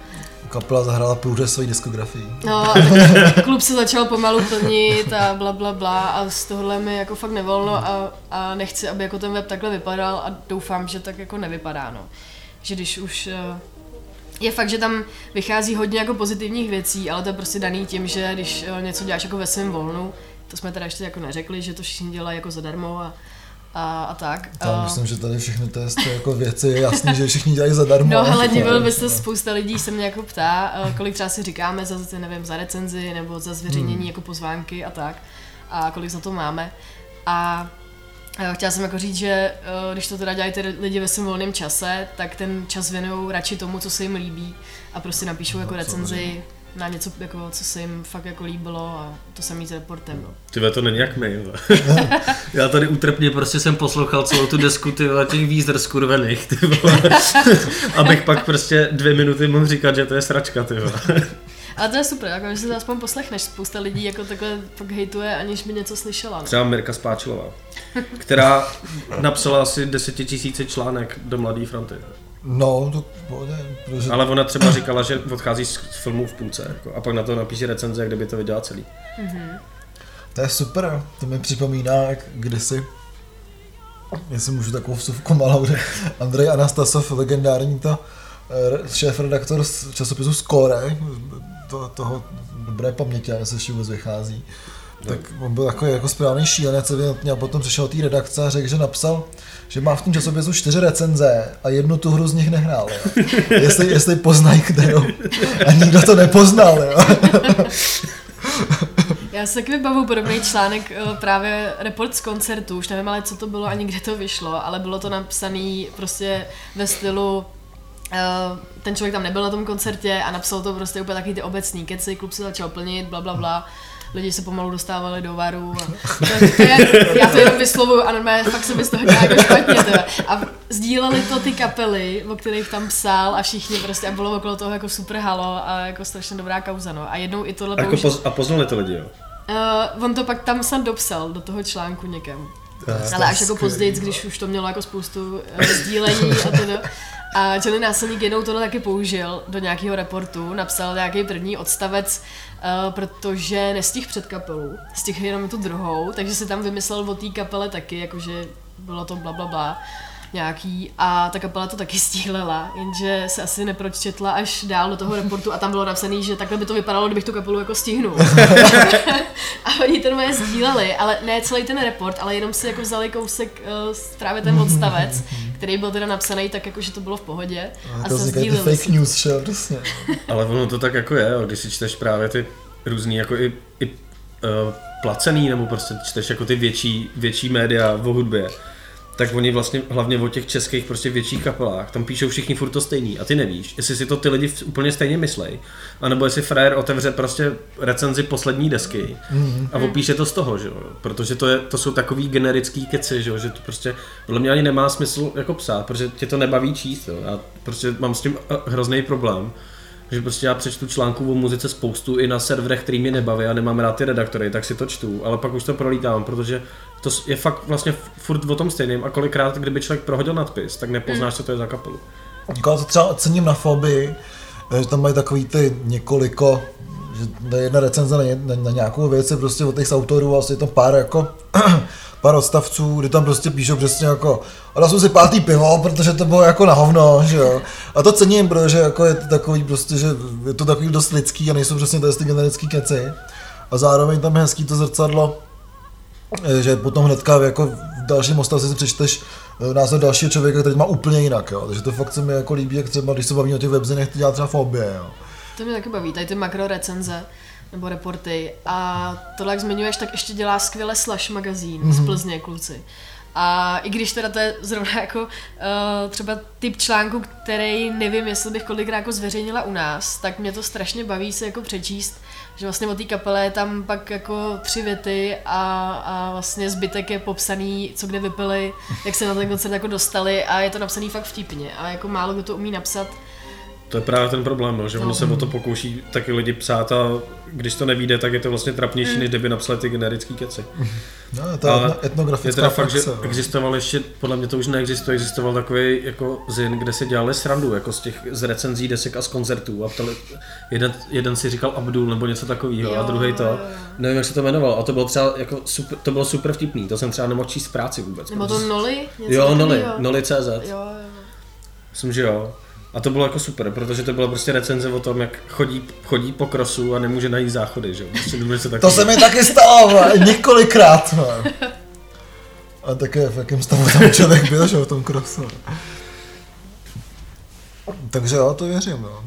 kapela zahrála průřez svojí diskografii. No, (laughs) klub se začal pomalu plnit a bla bla bla a z tohle mi jako fakt nevolno a, a nechci, aby jako ten web takhle vypadal a doufám, že tak jako nevypadá, no. Že když už eh, je fakt, že tam vychází hodně jako pozitivních věcí, ale to je prostě daný tím, že když eh, něco děláš jako ve svém volnu, to jsme teda ještě jako neřekli, že to všichni dělají jako zadarmo a, a, a tak. A- myslím, že tady všechny ty ty jako věci je jasný, že všichni dělají zadarmo. No (laughs) hele, divil Ale- by se, spousta lidí se mě jako ptá, eh, kolik třeba si říkáme za, nevím, za recenzi nebo za zveřejnění Hmm. jako pozvánky a tak a kolik za to máme. A chtěla jsem jako říct, že eh, když to teda dělají ty lidi ve svém volném čase, tak ten čas věnují radši tomu, co se jim líbí a prostě napíšou jako recenzi na něco, jako, co se jim fakt jako líbilo a to samý s reportem. No. Ty to není jak my. (laughs) Já tady útrpně prostě jsem poslouchal celou tu desku ty vole, těch výzdr skurvených, ty vole. (laughs) Abych pak prostě dvě minuty mohl říkat, že to je sračka, ty Ale to je super, jako, že si to aspoň poslechneš. Spousta lidí jako takhle fakt hejtuje, aniž by něco slyšela. No. Třeba Mirka Spáčilová, která napsala asi desetitisíce článek do Mladé fronty. No, to pohodě, protože Ale ona třeba říkala, že odchází z filmů v půlce jako, a pak na to napíše recenze, kde by to viděla celý. to je super, to mi připomíná, jak kdysi, jestli můžu takovou vsuvku malou, že Andrej Anastasov, legendární to eh, šéf-redaktor z časopisu Score, to, toho dobré paměti, ale se ještě vůbec vychází, tak on byl takový jako správný šílenec evidentně a potom přišel do té redakce a řekl, že napsal, že má v tom časopisu čtyři recenze a jednu tu hru z nich nehrál. Jo. (laughs) Jestli, jestli poznají kterou. A nikdo to nepoznal. Jo. (laughs) Já se taky vybavu podobný článek, eh, právě report z koncertu, už nevím ale co to bylo ani kde to vyšlo, ale bylo to napsané prostě ve stylu ten člověk tam nebyl na tom koncertě a napsal to prostě úplně takový ty obecný keci, klub se začal plnit, bla bla bla. Lidi se pomalu dostávali do varu. A to, to je, já to jenom vyslovuju a normálně fakt se mi z toho dělá jako špatně. Teda. A sdíleli to ty kapely, o kterých tam psal a všichni prostě a bylo okolo toho jako super halo a jako strašně dobrá kauza. No. A jednou i tohle A, jako použil- poz, a poznali to lidi, jo? Uh, on to pak tam snad dopsal do toho článku někam. To Ale až jako později, když už to mělo jako spoustu uh, sdílení a to. A Johnny Násilník jednou tohle taky použil do nějakého reportu, napsal nějaký první odstavec, uh, protože nestih před kapelu, stihl jenom tu druhou, takže si tam vymyslel o té kapele taky, jakože bylo to bla bla bla nějaký a ta kapela to taky (laughs) stíhlela, jenže se asi nepročetla až dál do toho reportu a tam bylo napsané, že takhle by to vypadalo, kdybych tu kapelu jako stihnul. (laughs) a oni ten moje sdíleli, ale ne celý ten report, ale jenom si jako vzali kousek uh, právě ten odstavec, který byl teda napsaný tak jako, že to bylo v pohodě A a to se fake si. news, že přesně. Ale ono to tak jako je, jo, když si čteš právě ty různý jako i, i uh, placený, nebo prostě čteš jako ty větší, větší média o hudbě, tak oni vlastně hlavně o těch českých prostě větších kapelách, tam píšou všichni furt to stejný a ty nevíš, jestli si to ty lidi úplně stejně myslej, anebo jestli frajer otevře prostě recenzi poslední desky a opíše to z toho, že jo, protože to, je, to jsou takový generický keci, že jo, že to prostě podle mě ani nemá smysl jako psát, protože tě to nebaví číst, jo, já prostě mám s tím eh, hrozný problém, že prostě já přečtu článků o muzice spoustu i na serverech, který mě nebaví a nemám rád ty redaktory, tak si to čtu, ale pak už to prolítám, protože to je fakt vlastně furt o tom stejným a kolikrát, kdyby člověk prohodil nadpis, tak nepoznáš, co to je za kapelu. Jako to třeba ocením na Fobii, že tam mají takový ty několiko, že jedna recenze na, na, na nějakou věc je prostě od těch autorů a vlastně je tam pár jako (clears throat) pár odstavců, kdy tam prostě píšou přesně jako a dal jsem si pátý pivo, protože to bylo jako na hovno, že jo. A to cením, protože jako je to takový prostě, že je to takový dost lidský a nejsou přesně ty generický keci. A zároveň tam je hezký to zrcadlo, eh, že potom hnedka jako v dalším odstavci si přečteš eh, názor dalšího člověka, který má úplně jinak, jo. Takže to fakt se mi jako líbí, jak třeba, když se bavíme o těch webzinech, to dělá třeba fobie, jo. To mě taky baví, tady ty makro recenze nebo reporty. A tohle, jak zmiňuješ, tak ještě dělá skvěle Slash magazín mm-hmm. z Plzně, kluci. A i když teda to je zrovna jako uh, třeba typ článku, který nevím, jestli bych kolikrát jako zveřejnila u nás, tak mě to strašně baví se jako přečíst, že vlastně o té kapele je tam pak jako tři věty a, a vlastně zbytek je popsaný, co kde vypili, jak se na ten koncert jako dostali a je to napsaný fakt vtipně a jako málo kdo to umí napsat to je právě ten problém, no, že ono se o to pokouší taky lidi psát a když to nevíde, tak je to vlastně trapnější, mm. než kdyby napsali ty generické keci. (laughs) No, to je etnografická je teda fakt, že no. existoval ještě, podle mě to už neexistuje, existoval takový jako zin, kde se dělali srandu, jako z těch z recenzí desek a z koncertů a ptali, jeden, jeden si říkal Abdul nebo něco takového a druhý to, nevím jak se to jmenovalo a to bylo třeba jako super, to bylo super vtipný, to jsem třeba nemohl číst práci vůbec. Nebo to Noli? Jo, Noli, Noli.cz. Jo, jo. Myslím, že jo. A to bylo jako super, protože to bylo prostě recenze o tom, jak chodí, chodí po krosu a nemůže najít záchody, že Prostě se taky... To se mi taky stalo, několikrát. A také v jakém stavu tam člověk byl, že v tom krosu. Takže jo, to věřím, no.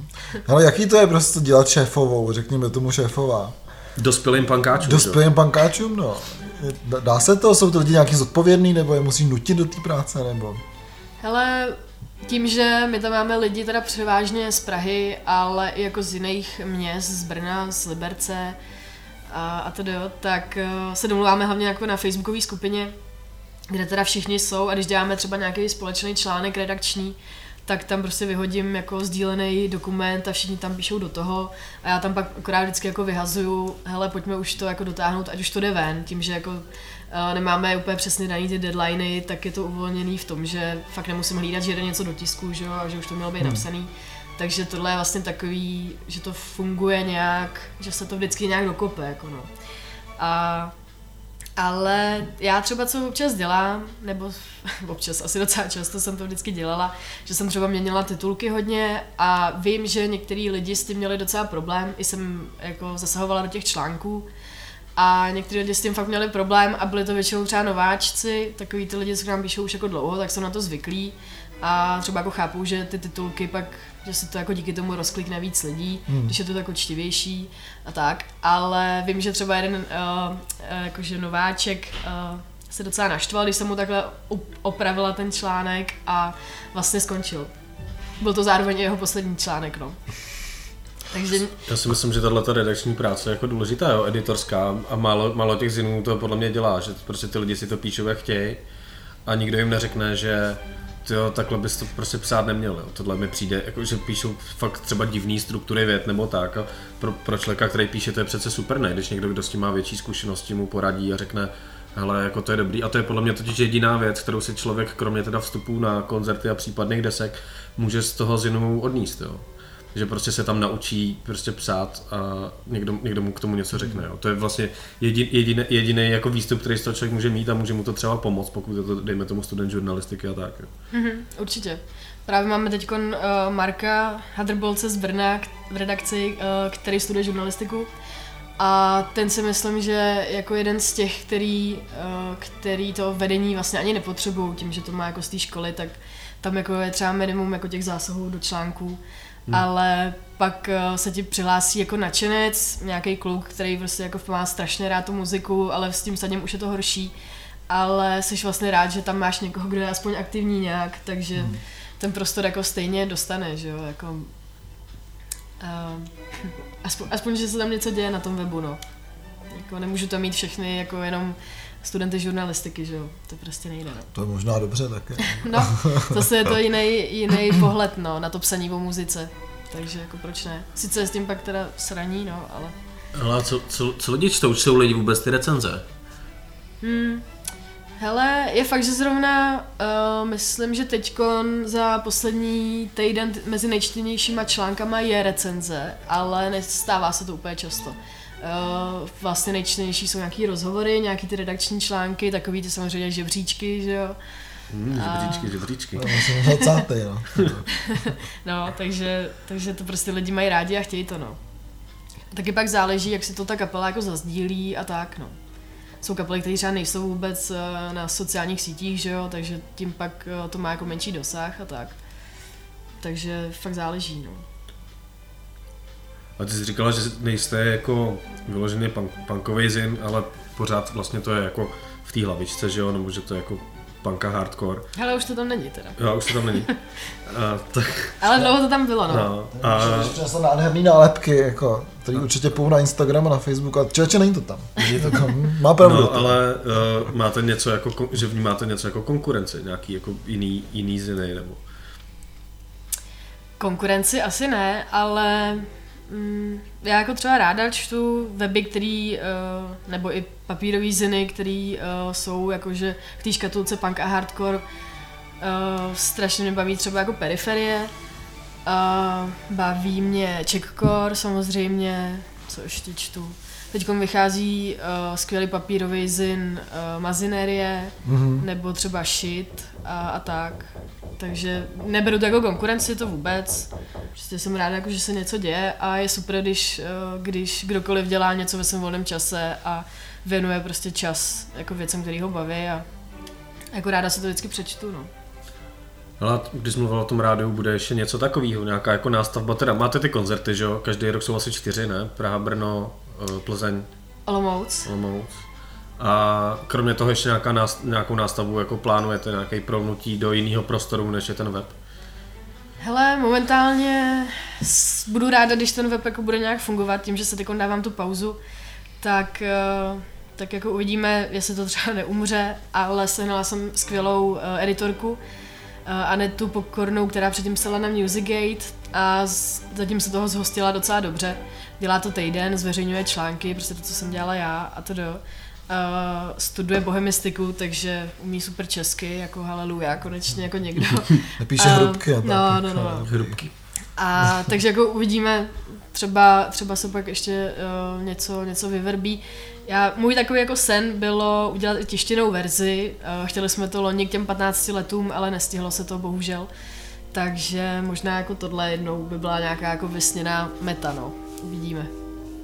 Ale jaký to je prostě dělat šéfovou, řekněme tomu šéfová? Dospělým pankáčům. Dospělým pankáčům, no. Dá se to? Jsou to lidi nějaký zodpovědný, nebo je musí nutit do té práce, nebo? Hele, tím, že my tam máme lidi teda převážně z Prahy, ale i jako z jiných měst, z Brna, z Liberce a, a tedy, tak uh, se domluváme hlavně jako na facebookové skupině, kde teda všichni jsou. A když děláme třeba nějaký společný článek redakční, tak tam prostě vyhodím jako sdílený dokument a všichni tam píšou do toho. A já tam pak akorát vždycky jako vyhazuju, hele, pojďme už to jako dotáhnout, ať už to jde ven, tím, že jako nemáme úplně přesně daný ty deadliny, tak je to uvolněný v tom, že fakt nemusím hlídat, že jde něco do tisku, že, jo, a že už to mělo být hmm. napsaný. Takže tohle je vlastně takový, že to funguje nějak, že se to vždycky nějak dokope, jako no. A, ale já třeba co občas dělám, nebo (laughs) občas, asi docela často jsem to vždycky dělala, že jsem třeba měnila titulky hodně a vím, že některý lidi s tím měli docela problém, i jsem jako zasahovala do těch článků, a někteří lidi s tím fakt měli problém a byli to většinou třeba nováčci, takový ty lidi, co k nám píšou už jako dlouho, tak jsou na to zvyklí a třeba jako chápou, že ty titulky pak, že se to jako díky tomu rozklikne víc lidí, hmm. když je to jako čtivější a tak, ale vím, že třeba jeden uh, jakože nováček uh, se docela naštval, když jsem mu takhle opravila ten článek a vlastně skončil. Byl to zároveň jeho poslední článek, no. Takže... Já si myslím, že tahle redakční práce je jako důležitá, jo, editorská a málo, málo těch zinů to podle mě dělá, že prostě ty lidi si to píšou jak chtějí a nikdo jim neřekne, že jo, takhle bys to prostě psát neměl. Jo. Tohle mi přijde, jako, že píšou fakt třeba divný struktury vět nebo tak. A pro, pro člověka, který píše, to je přece super, ne? Když někdo, kdo s tím má větší zkušenosti, mu poradí a řekne, hele, jako to je dobrý. A to je podle mě totiž jediná věc, kterou si člověk, kromě teda vstupů na koncerty a případných desek, může z toho zinu odníst. Jo že prostě se tam naučí prostě psát a někdo, někdo mu k tomu něco řekne. Jo. To je vlastně jedin, jediný, jediný jako výstup, který z toho člověk může mít a může mu to třeba pomoct, pokud je to, dejme tomu, student žurnalistiky a tak. Jo. Mm-hmm, určitě. Právě máme teď uh, Marka Hadrbolce z Brna v redakci, uh, který studuje žurnalistiku. A ten si myslím, že jako jeden z těch, který, uh, který to vedení vlastně ani nepotřebují, tím, že to má jako z té školy, tak tam jako je třeba minimum jako těch zásahů do článků Hmm. Ale pak uh, se ti přihlásí jako nadšenec, nějaký kluk, který prostě jako má strašně rád tu muziku, ale s tím sadním už je to horší. Ale jsi vlastně rád, že tam máš někoho, kdo je aspoň aktivní nějak, takže hmm. ten prostor jako stejně dostane, že jo, jako... Uh, aspoň, aspoň, že se tam něco děje na tom webu, no. Jako nemůžu tam mít všechny jako jenom studenty žurnalistiky, že jo, to prostě nejde. No. To je možná dobře také. (laughs) no, zase je to jiný, jiný pohled, no, na to psaní o muzice. takže jako proč ne. Sice je s tím pak teda sraní, no, ale... Ale co, co, co lidi čtou? Čtou lidi vůbec ty recenze? Hmm. Hele, je fakt, že zrovna uh, myslím, že teďkon za poslední týden mezi nejčtenějšíma článkama je recenze, ale nestává se to úplně často. Uh, vlastně nejčtenější jsou nějaký rozhovory, nějaký ty redakční články, takový ty samozřejmě žebříčky, že jo. Hmm, žebříčky, žebříčky. No, jsem 20. no. No, takže, takže to prostě lidi mají rádi a chtějí to, no. Taky pak záleží, jak si to ta kapela jako zazdílí a tak, no. Jsou kapely, které třeba nejsou vůbec eh, na sociálních sítích, že jo, takže tím pak eh, to má jako menší dosah a tak. Takže fakt záleží, no. A ty jsi říkala, že nejste jako vyložený punk, punkový zin, ale pořád vlastně to je jako v té hlavičce, že jo, nebo že to je jako punk a hardcore. Hele, už to tam není teda. Jo, už to tam není. (laughs) A, tak, Ale dlouho to tam bylo, no. no, A... a, Přinesl nádherný nálepky, jako, který určitě půjdu na Instagram a na Facebook a člověče není to tam. Je to tam. Má pravdu. no, ale uh, máte něco jako, že vnímáte něco jako konkurence, nějaký jako jiný, jiný ziny, nebo Konkurenci asi ne, ale mm, já jako třeba ráda čtu weby, který, uh, nebo i papírový ziny, který uh, jsou jakože v té škatulce punk a hardcore. Uh, strašně mě baví třeba jako periferie. Uh, baví mě Checkcore samozřejmě, co ještě čtu. Teď vychází uh, skvělý papírový zin uh, Mazinerie, Mhm. nebo třeba Shit a, a tak. Takže neberu to jako konkurenci, to vůbec. Prostě jsem ráda, jako, že se něco děje a je super, když, eh, když kdokoliv dělá něco ve svém volném čase a věnuje prostě čas jako věcem, který ho baví a jako ráda si to vždycky přečtu, no. Ale když jsi mluvil o tom rádiu, bude ještě něco takového, nějaká jako nástavba, teda máte ty koncerty, že jo, každý rok jsou asi čtyři, ne? Praha, Brno, eh, Plzeň, Olomouc. Olomouc. A kromě toho ještě nějaká nást, nějakou nástavu jako plánujete, nějaký promnutí do jiného prostoru, než je ten web? Hele, momentálně budu ráda, když ten web jako bude nějak fungovat, tím, že se teď dávám tu pauzu, tak, eh, tak jako uvidíme, jestli to třeba (laughs) neumře, ale sehnala jsem skvělou eh, editorku, eh, Anetu Pokornou, která předtím psala na Musicgate a zatím se toho zhostila docela dobře. Dělá to týden, zveřejňuje články, prostě to, co jsem dělala já a to do. Uh, studuje bohemistiku, takže umí super česky, jako haleluja, konečně jako někdo. (laughs) Nepíše A- hrubky a tak. no, no, no. Hrubky. A takže jako uvidíme, třeba, třeba se pak ještě uh, něco, něco vyvrbí. Já, můj takový jako sen bylo udělat i tištěnou verzi. Uh, chtěli jsme to loni k těm 15 letům, ale nestihlo se to bohužel. Takže možná jako tohle jednou by byla nějaká jako vysněná meta, no. Uvidíme.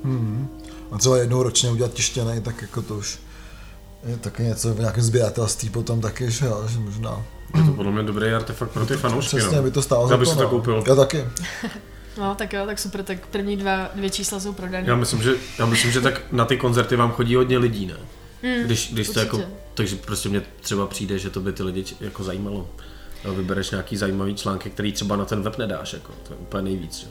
Hmm. A třeba jednou ročně udělat tištěný, tak jako to už je taky něco v nějakém sběratelství potom taky, že, jo, že možná. Je to podle mě dobrý artefakt pro ty fanoušky, Přesně, no. by to stálo Já za bych to, si to no. koupil. Já taky. (laughs) No tak jo, tak super, tak první dva, dvě čísla jsou prodané. Já myslím, že, já myslím, že tak na ty koncerty vám chodí hodně lidí, ne? Mm, Když, když to jako, takže prostě mě třeba přijde, že to by ty lidi jako zajímalo. Vybereš nějaký zajímavý články, který třeba na ten web nedáš, jako, to je úplně nejvíc. Jo.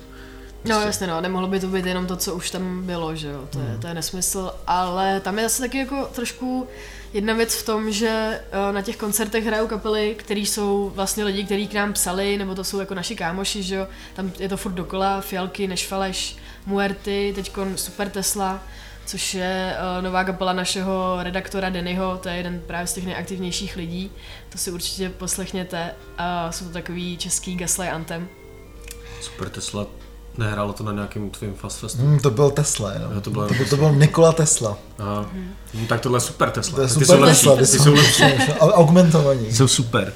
No jasně no, nemohlo by to být jenom to, co už tam bylo, že jo, to je, to je nesmysl, ale tam je zase taky jako trošku jedna věc v tom, že eh, na těch koncertech hrajou kapely, který jsou vlastně lidi, kteří k nám psali, nebo to jsou jako naši kámoši, že jo, tam je to furt dokola, Fialky, Nešfaleš, Muerty, teďkon Super Tesla, což je uh, nová kapela našeho redaktora Dennyho, to je jeden právě z těch nejaktivnějších lidí, to si určitě poslechněte, a jsou to takový český gaslight anthem. Super Tesla, nehrálo to na nějakém tvým Fast Festu? Hmm, to byl Tesla, jo. Jo, to bylo- to, byl, to byl Nikola Tesla. Aha. Hm, tak tohle je super Tesla. To je ty super jsou lepší, Tesla, ty ty jsou lepší. Au- Augmentovaní. Ty jsou super.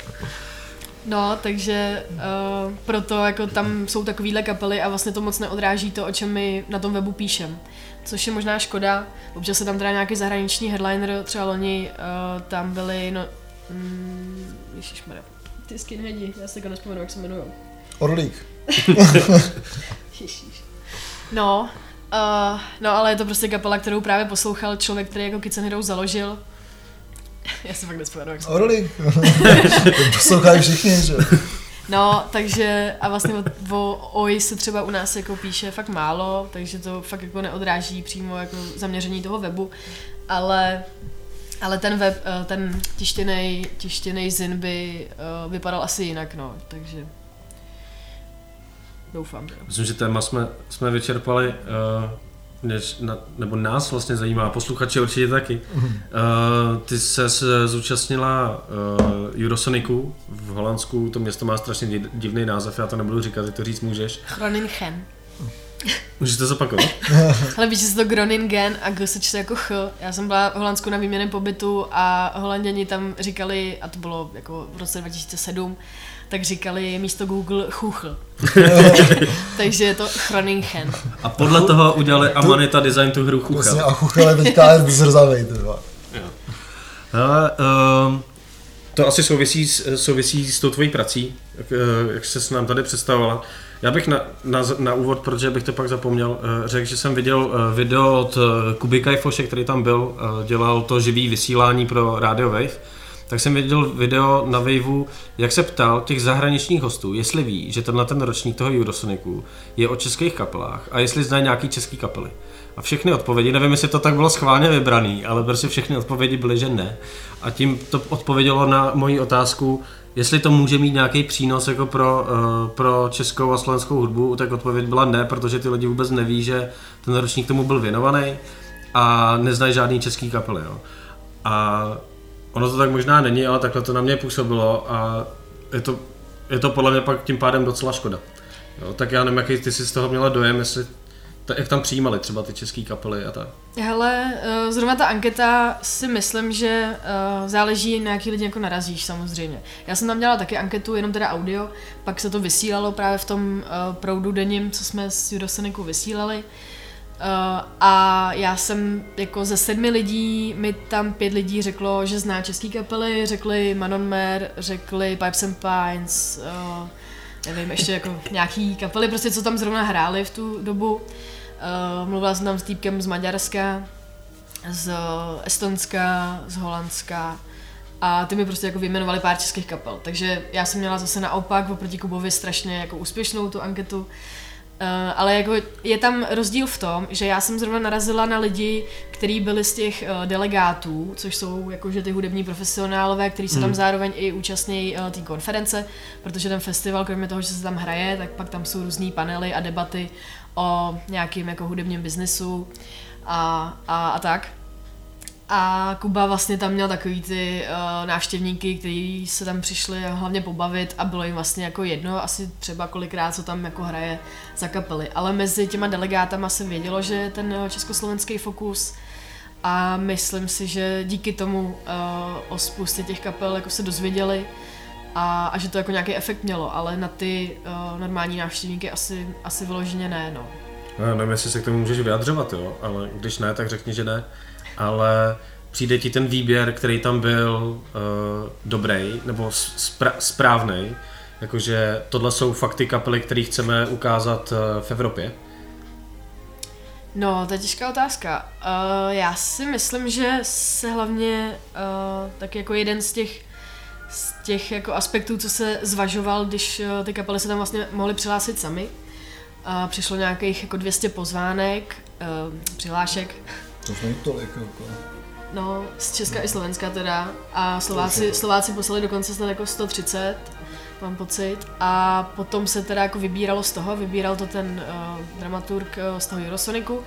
No, takže uh, proto jako tam jsou takovýhle kapely a vlastně to moc neodráží to, o čem my na tom webu píšem. Což je možná škoda. Občas se tam teda nějaký zahraniční headliner, třeba loni uh, tam byli, no... Mm, ježišmarja. Ty skinheadi, já si jako nespomenu, jak se jmenují. Orlík. (laughs) Ježíš. No, uh, no ale je to prostě kapela, kterou právě poslouchal člověk, který jako Kitchen Hero založil. (laughs) Já si fakt nespomenu, jak (laughs) to poslouchají všichni, že? jo. No, takže a vlastně o, o OI se třeba u nás jako píše fakt málo, takže to fakt jako neodráží přímo jako zaměření toho webu, ale ale ten web, eh, ten tištěný, tištěný zin by uh, vypadal asi jinak, no, takže doufám. Teda. Myslím, že téma jsme, jsme vyčerpali, uh, než, na, nebo nás vlastně zajímá, posluchače určitě taky. Uh, ty se zúčastnila uh, Eurosonicu v Holandsku, to město má strašně div- divný název, já to nebudu říkat, ty to říct můžeš. Groningen. Můžeš to zopakovat? (laughs) Ale víš, že se to Groningen a G se čte jako Ch. Já jsem byla v Holandsku na výměném pobytu a holanděni tam říkali, a to bylo jako v roce 2007, tak říkali místo Google chuchl. (laughs) Takže je to Groningen. A podle toho udělali Amanita design tu hru Vlastně Chuchel. a chuchel je teďka zrzavej, um, to asi souvisí s, souvisí s tou tvojí prací, jak, eh, jak jsi se nám tady představovala. Já bych na, na, na úvod, protože bych to pak zapomněl, eh, řekl, že jsem viděl eh, video od Kuby Kajfoše, který tam byl, dělal to živý vysílání pro Radio Wave, tak jsem viděl video na Waveu, jak se ptal těch zahraničních hostů, jestli ví, že tenhle ten ročník toho Eurosonicu je o českých kapelách a jestli znají nějaký český kapely. A všechny odpovědi, nevím, jestli to tak bylo schválně vybraný, ale prostě všechny odpovědi byly, že ne. A tím to odpovědělo na moji otázku, jestli to může mít nějaký přínos jako pro, uh, pro českou a slovenskou hudbu, tak odpověď byla ne, protože ty lidi vůbec neví, že ten ročník tomu byl věnovaný a neznají žádný český kapely. Jo. A ono to tak možná není, ale takhle to na mě působilo a je to, je to podle mě pak tím pádem docela škoda. Jo, tak já nevím, jaký ty si z toho měla dojem, jestli ta, jak tam přijímali třeba ty české kapely a tak. Hele, eh, zrovna ta anketa si myslím, že eh, záleží na jaký lidi jako narazíš samozřejmě. Já jsem tam dělala taky anketu, jenom teda audio, pak se to vysílalo právě v tom eh, proudu denním, co jsme s Judosonikou vysílali. Uh, a já jsem jako ze sedmi lidí, mi tam pět lidí řeklo, že zná český kapely, řekli Manon Mer, řekli Pipes and Pines, uh, nevím, ještě jako (laughs) nějaký kapely, prostě co tam zrovna hráli v tu dobu. Uh, mluvila jsem tam s týpkem z Maďarska, z Estonska, z Holandska a ty mi prostě jako vyjmenovali pár českých kapel. Takže já jsem měla zase naopak oproti Kubovi strašně jako úspěšnou tu anketu. Uh, ale jako je tam rozdíl v tom, že já jsem zrovna narazila na lidi, kteří byli z těch uh, delegátů, což jsou jakože ty hudební profesionálové, kteří se tam Hmm. zároveň i účastní uh, té konference, protože ten festival, kromě toho, že se tam hraje, tak pak tam jsou různý panely a debaty o nějakým jako hudebním biznesu a, a, a tak. A Kuba vlastně tam měl takový ty uh, návštěvníky, kteří se tam přišli hlavně pobavit a bylo jim vlastně jako jedno asi třeba kolikrát, co tam jako hraje za kapely. Ale mezi těma delegátama se vědělo, že je ten eh, československý fokus a myslím si, že díky tomu uh, o spoustě těch kapel jako se dozvěděli a, a že to jako nějaký efekt mělo, ale na ty uh, normální návštěvníky asi, asi vyloženě ne, no. No, nevím, jestli se k tomu můžeš vyjadřovat, jo, ale když ne, tak řekni, že ne. Ale přijde ti ten výběr, který tam byl uh, dobrý, nebo spra- správný, jakože tohle jsou fakty kapely, které chceme ukázat uh, v Evropě. No, to je těžká otázka. Uh, já si myslím, že se hlavně uh, tak jako jeden z těch z těch jako aspektů, co se zvažoval, když uh, ty kapely se tam vlastně mohly přihlásit sami. Uh, přišlo nějakých jako 200 pozvánek, uh, přihlášek, To není tolik, jako. no, z Česka i Slovenska teda. A Slováci, Slováci poslali dokonce snad jako 130, mám pocit. A potom se teda jako vybíralo z toho, vybíral to ten uh, dramaturg uh, z toho Eurosoniku.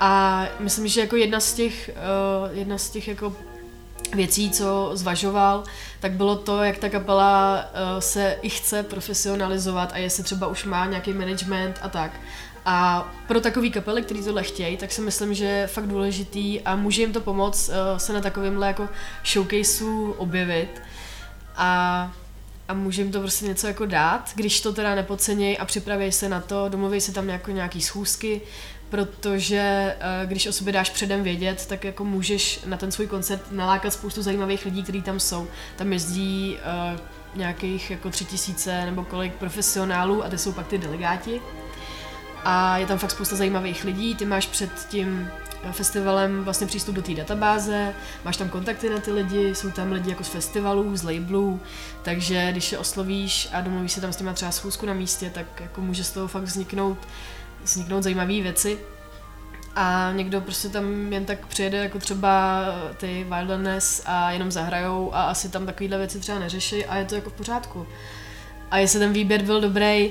A myslím, že jako jedna z těch, uh, jedna z těch jako věcí, co zvažoval, tak bylo to, jak ta kapela uh, se i chce profesionalizovat a jestli třeba už má nějaký management a tak. A pro takové kapely, který tohle chtějí, tak si myslím, že je fakt důležitý a může jim to pomoct uh, se na takovémhle jako showcaseu objevit. A a může jim to prostě něco jako dát, když to teda nepodcenějí a připraví se na to, domluví se tam jako nějaký schůzky, protože eh, když o sobě dáš předem vědět, tak jako můžeš na ten svůj koncert nalákat spoustu zajímavých lidí, kteří tam jsou. Tam jezdí uh, nějakých jako tři tisíce nebo kolik profesionálů a ty jsou pak ty delegáti. A je tam fakt spousta zajímavých lidí, ty máš před tím festivalem vlastně přístup do té databáze, máš tam kontakty na ty lidi, jsou tam lidi jako z festivalů, z labelů, takže když je oslovíš a domluvíš se tam s těma třeba schůzku na místě, tak jako může z toho fakt vzniknout, vzniknout zajímavé věci. A někdo prostě tam jen tak přijede jako třeba ty Wilderness a jenom zahrajou a asi tam takovýhle věci třeba neřeší a je to jako v pořádku. A jestli ten výběr byl dobrý,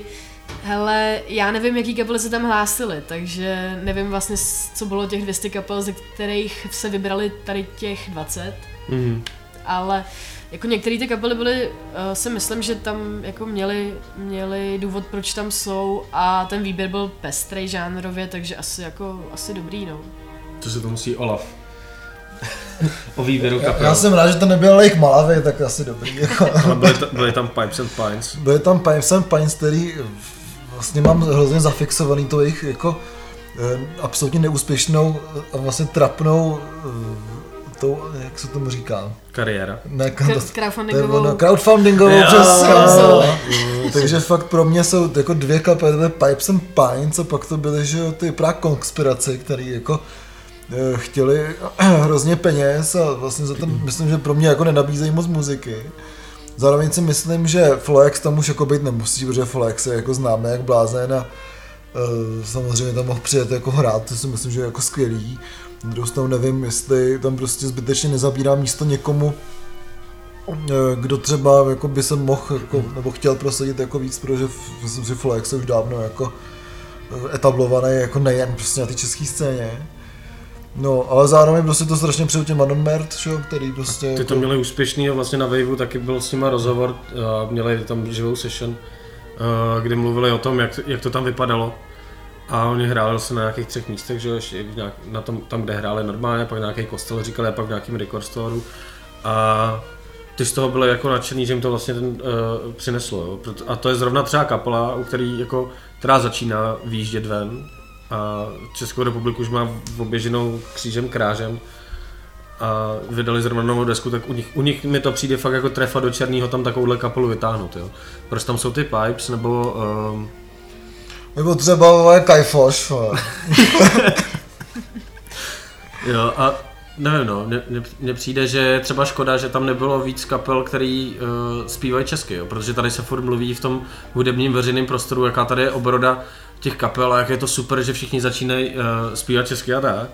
Hele, já nevím, jaký kapely se tam hlásily, takže nevím vlastně, co bylo těch 200 kapel, ze kterých se vybrali tady těch 20, Mhm. ale jako některé ty kapely byly, uh, si myslím, že tam jako měli, měli důvod, proč tam jsou a ten výběr byl pestrej žánrově, takže asi jako, asi dobrý, no. Co se to musí Olaf? (laughs) o výběru Já, kapel. já jsem rád, že to nebyl Lake Malavy, tak asi dobrý. Jako. Ale byly, ta, byly tam Pipes and Pines. Byly tam Pipes and Pines, který vlastně mám hrozně zafixovaný to jejich jako eh, absolutně neúspěšnou a vlastně trapnou eh, tou, jak se tomu říká? Kariéra. Ne, K- to, crowdfundingovou- to ono, crowdfundingovou, jo. no. Takže fakt pro mě jsou jako dvě kapely, to je Pipes and Pines a pak to byly, že jo, ty právě konspirace, které jako eh, chtěli (clears throat) hrozně peněz a vlastně za ten, myslím, že pro mě jako nenabízejí moc muziky. Zároveň si myslím, že Floex tam už jako být nemusí, protože Floex je jako známé jak blázen a eh, samozřejmě tam mohl přijet jako hrát, to si myslím, že je jako skvělý. Stranu nevím, jestli tam prostě zbytečně nezabírá místo někomu, eh, kdo třeba jako by se mohl jako, nebo chtěl prosadit jako víc, protože myslím, že Floex je už dávno jako eh, etablovaný jako nejen prostě na té české scéně. No, ale zároveň prostě to strašně přeju těm Manon Mert, že jo, který prostě... Ty to jako, měli úspěšný a vlastně na Waveu taky byl s nima rozhovor a měli tam živou session, a kdy mluvili o tom, jak, jak to tam vypadalo. A oni hráli se na nějakých třech místech, že jo, ještě nějak, na tom, tam, kde hráli normálně, pak nějaký kostel říkali a pak v nějakým record storeu. A ty z toho byly jako nadšený, že jim to vlastně ten, uh, přineslo. Jo. A to je zrovna třeba kapela, u který jako, která začíná výjíždět ven a Českou republiku už má oběženou křížem krážem a vydali zrovna novou desku, tak u nich, u nich mi to přijde fakt jako trefa do černého tam takovouhle kapelu vytáhnout, jo. Proč tam jsou ty Pipes, nebo um, Nebo třeba vole, Kajfoš, (laughs) jo, a nevím no, mně- přijde, že je třeba škoda, že tam nebylo víc kapel, který uh, zpívají česky, jo, protože tady se furt mluví v tom hudebním veřejném prostoru, jaká tady je obroda těch kapel a jak je to super, že všichni začínají uh, zpívat česky a tak.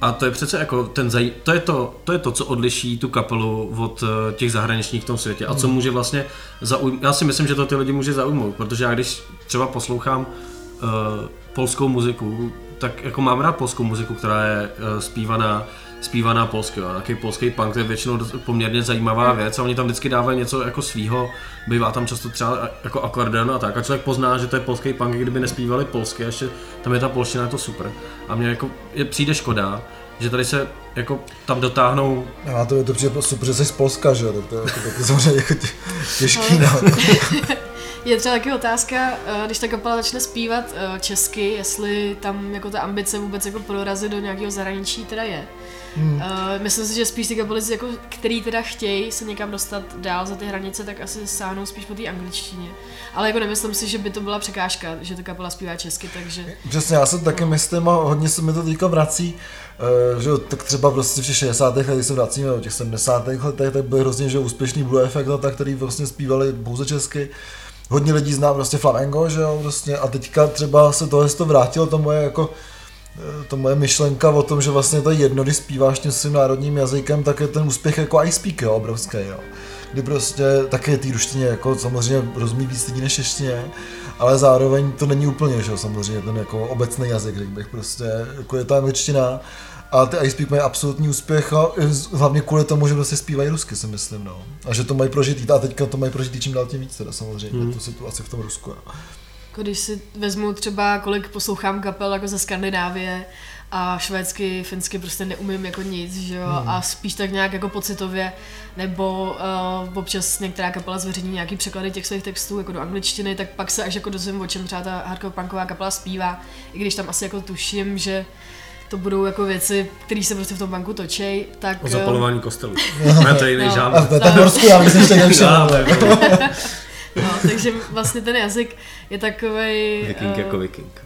A to je přece jako ten zaj... to, je to, to je to, co odliší tu kapelu od eh, těch zahraničních v tom světě a co může vlastně zaujmout. Já si myslím, že to ty lidi může zaujmout, protože já když třeba poslouchám uh, polskou muziku, tak jako mám rád polskou muziku, která je uh, zpívaná zpívaná polsky, jo. Nějaký polský punk, to je většinou poměrně zajímavá věc a oni tam vždycky dávají něco jako svýho, bývá tam často třeba jako akordeon a tak a člověk pozná, že to je polský punk, kdyby nespívali polsky a ještě tam je ta polština, je to super. A mně jako je, přijde škoda, že tady se jako tam dotáhnou A to je to přijde super, že jsi z Polska, že jo, tak to je jako, taky samozřejmě jako tě- těžký, no. (laughs) Je třeba taky otázka, eh, když ta kapela začne zpívat eh, česky, jestli tam jako ta ambice vůbec jako prorazit do nějakého zahraničí teda je. Hmm. Myslím si, že spíš ty kapely, jako, který teda chtějí se někam dostat dál za ty hranice, tak asi sáhnou spíš po té angličtině. Ale jako nemyslím si, že by to byla překážka, že ta kapela zpívá česky, takže... Přesně, já se taky myslím a hodně se mi to teďka vrací, eh, že tak třeba prostě v těch 60. letech se vracíme do těch 70. letech, tak byly hrozně že úspěšný Blue Effect a tak, který vlastně zpívali pouze česky. Hodně lidí zná prostě flamengo, že jo, prostě a teďka třeba se tohle to vrátilo, to moje jako eh, to moje myšlenka o tom, že vlastně to je jedno, když zpíváš tím svým národním jazykem, tak je ten úspěch jako I speak, jo, obrovský, jo. Kdy prostě taky té ruštině jako samozřejmě rozumí víc lidí než češtině, ale zároveň to není úplně, že jo, samozřejmě ten jako obecný jazyk, řekl bych prostě, jako je ta angličtina, a ty iSpeak mají absolutní úspěch a hlavně kvůli tomu, že prostě zpívají rusky, si myslím, no. A že to mají prožitý, a teďka to mají prožitý čím dál tím víc teda samozřejmě, hmm. tu situaci v tom Rusku, no. Jako když si vezmu třeba, kolik poslouchám kapel jako ze Skandinávie a švédsky, finsky prostě neumím jako nic, že jo, hmm. a spíš tak nějak jako pocitově, nebo uh, občas některá kapela zveřejní nějaký překlady těch svých textů jako do angličtiny, tak pak se až jako dozvím, o čem třeba ta hardcore punková kapela zpívá, i když tam asi jako tuším, že to budou jako věci, které se prostě v tom banku točej, tak... o eh, zapalování kostelů. ne, (laughs) to je jiný No. žánr. A to je Norsku, já myslím, že nevšiml. Ale (laughs) jako (laughs) No, takže vlastně ten jazyk je takovej... viking eh, jako viking.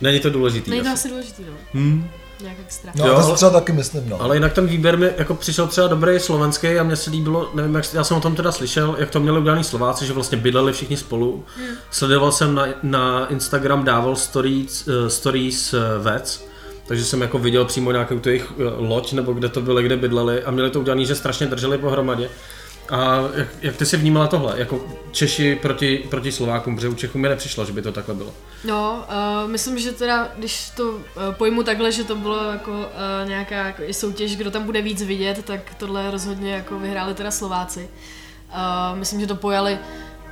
Není to důležitý. Není to asi. asi důležitý, no. Hmm. Nějak extra. No, Jo, to si třeba taky myslím, no. Ale jinak ten výběr mi jako přišel třeba dobrý slovenský a mně se líbilo, nevím jak, já jsem o tom teda slyšel, jak to měli udělaný Slováci, že vlastně bydleli všichni spolu. Hmm. Sledoval jsem na, na Instagram, dával stories, uh, stories uh, Vec, takže jsem jako viděl přímo nějakou tu jejich uh, loď, nebo kde to bylo, kde bydleli a měli to udělaný, že strašně drželi pohromadě. A jak, jak ty jsi vnímala tohle, jako Češi proti, proti Slovákům, protože u Čechů mi nepřišlo, že by to takhle bylo. No, uh, myslím, že teda, když to uh, pojmu takhle, že to bylo jako uh, nějaká jako i soutěž, kdo tam bude víc vidět, tak tohle rozhodně jako vyhráli teda Slováci. Uh, myslím, že to pojali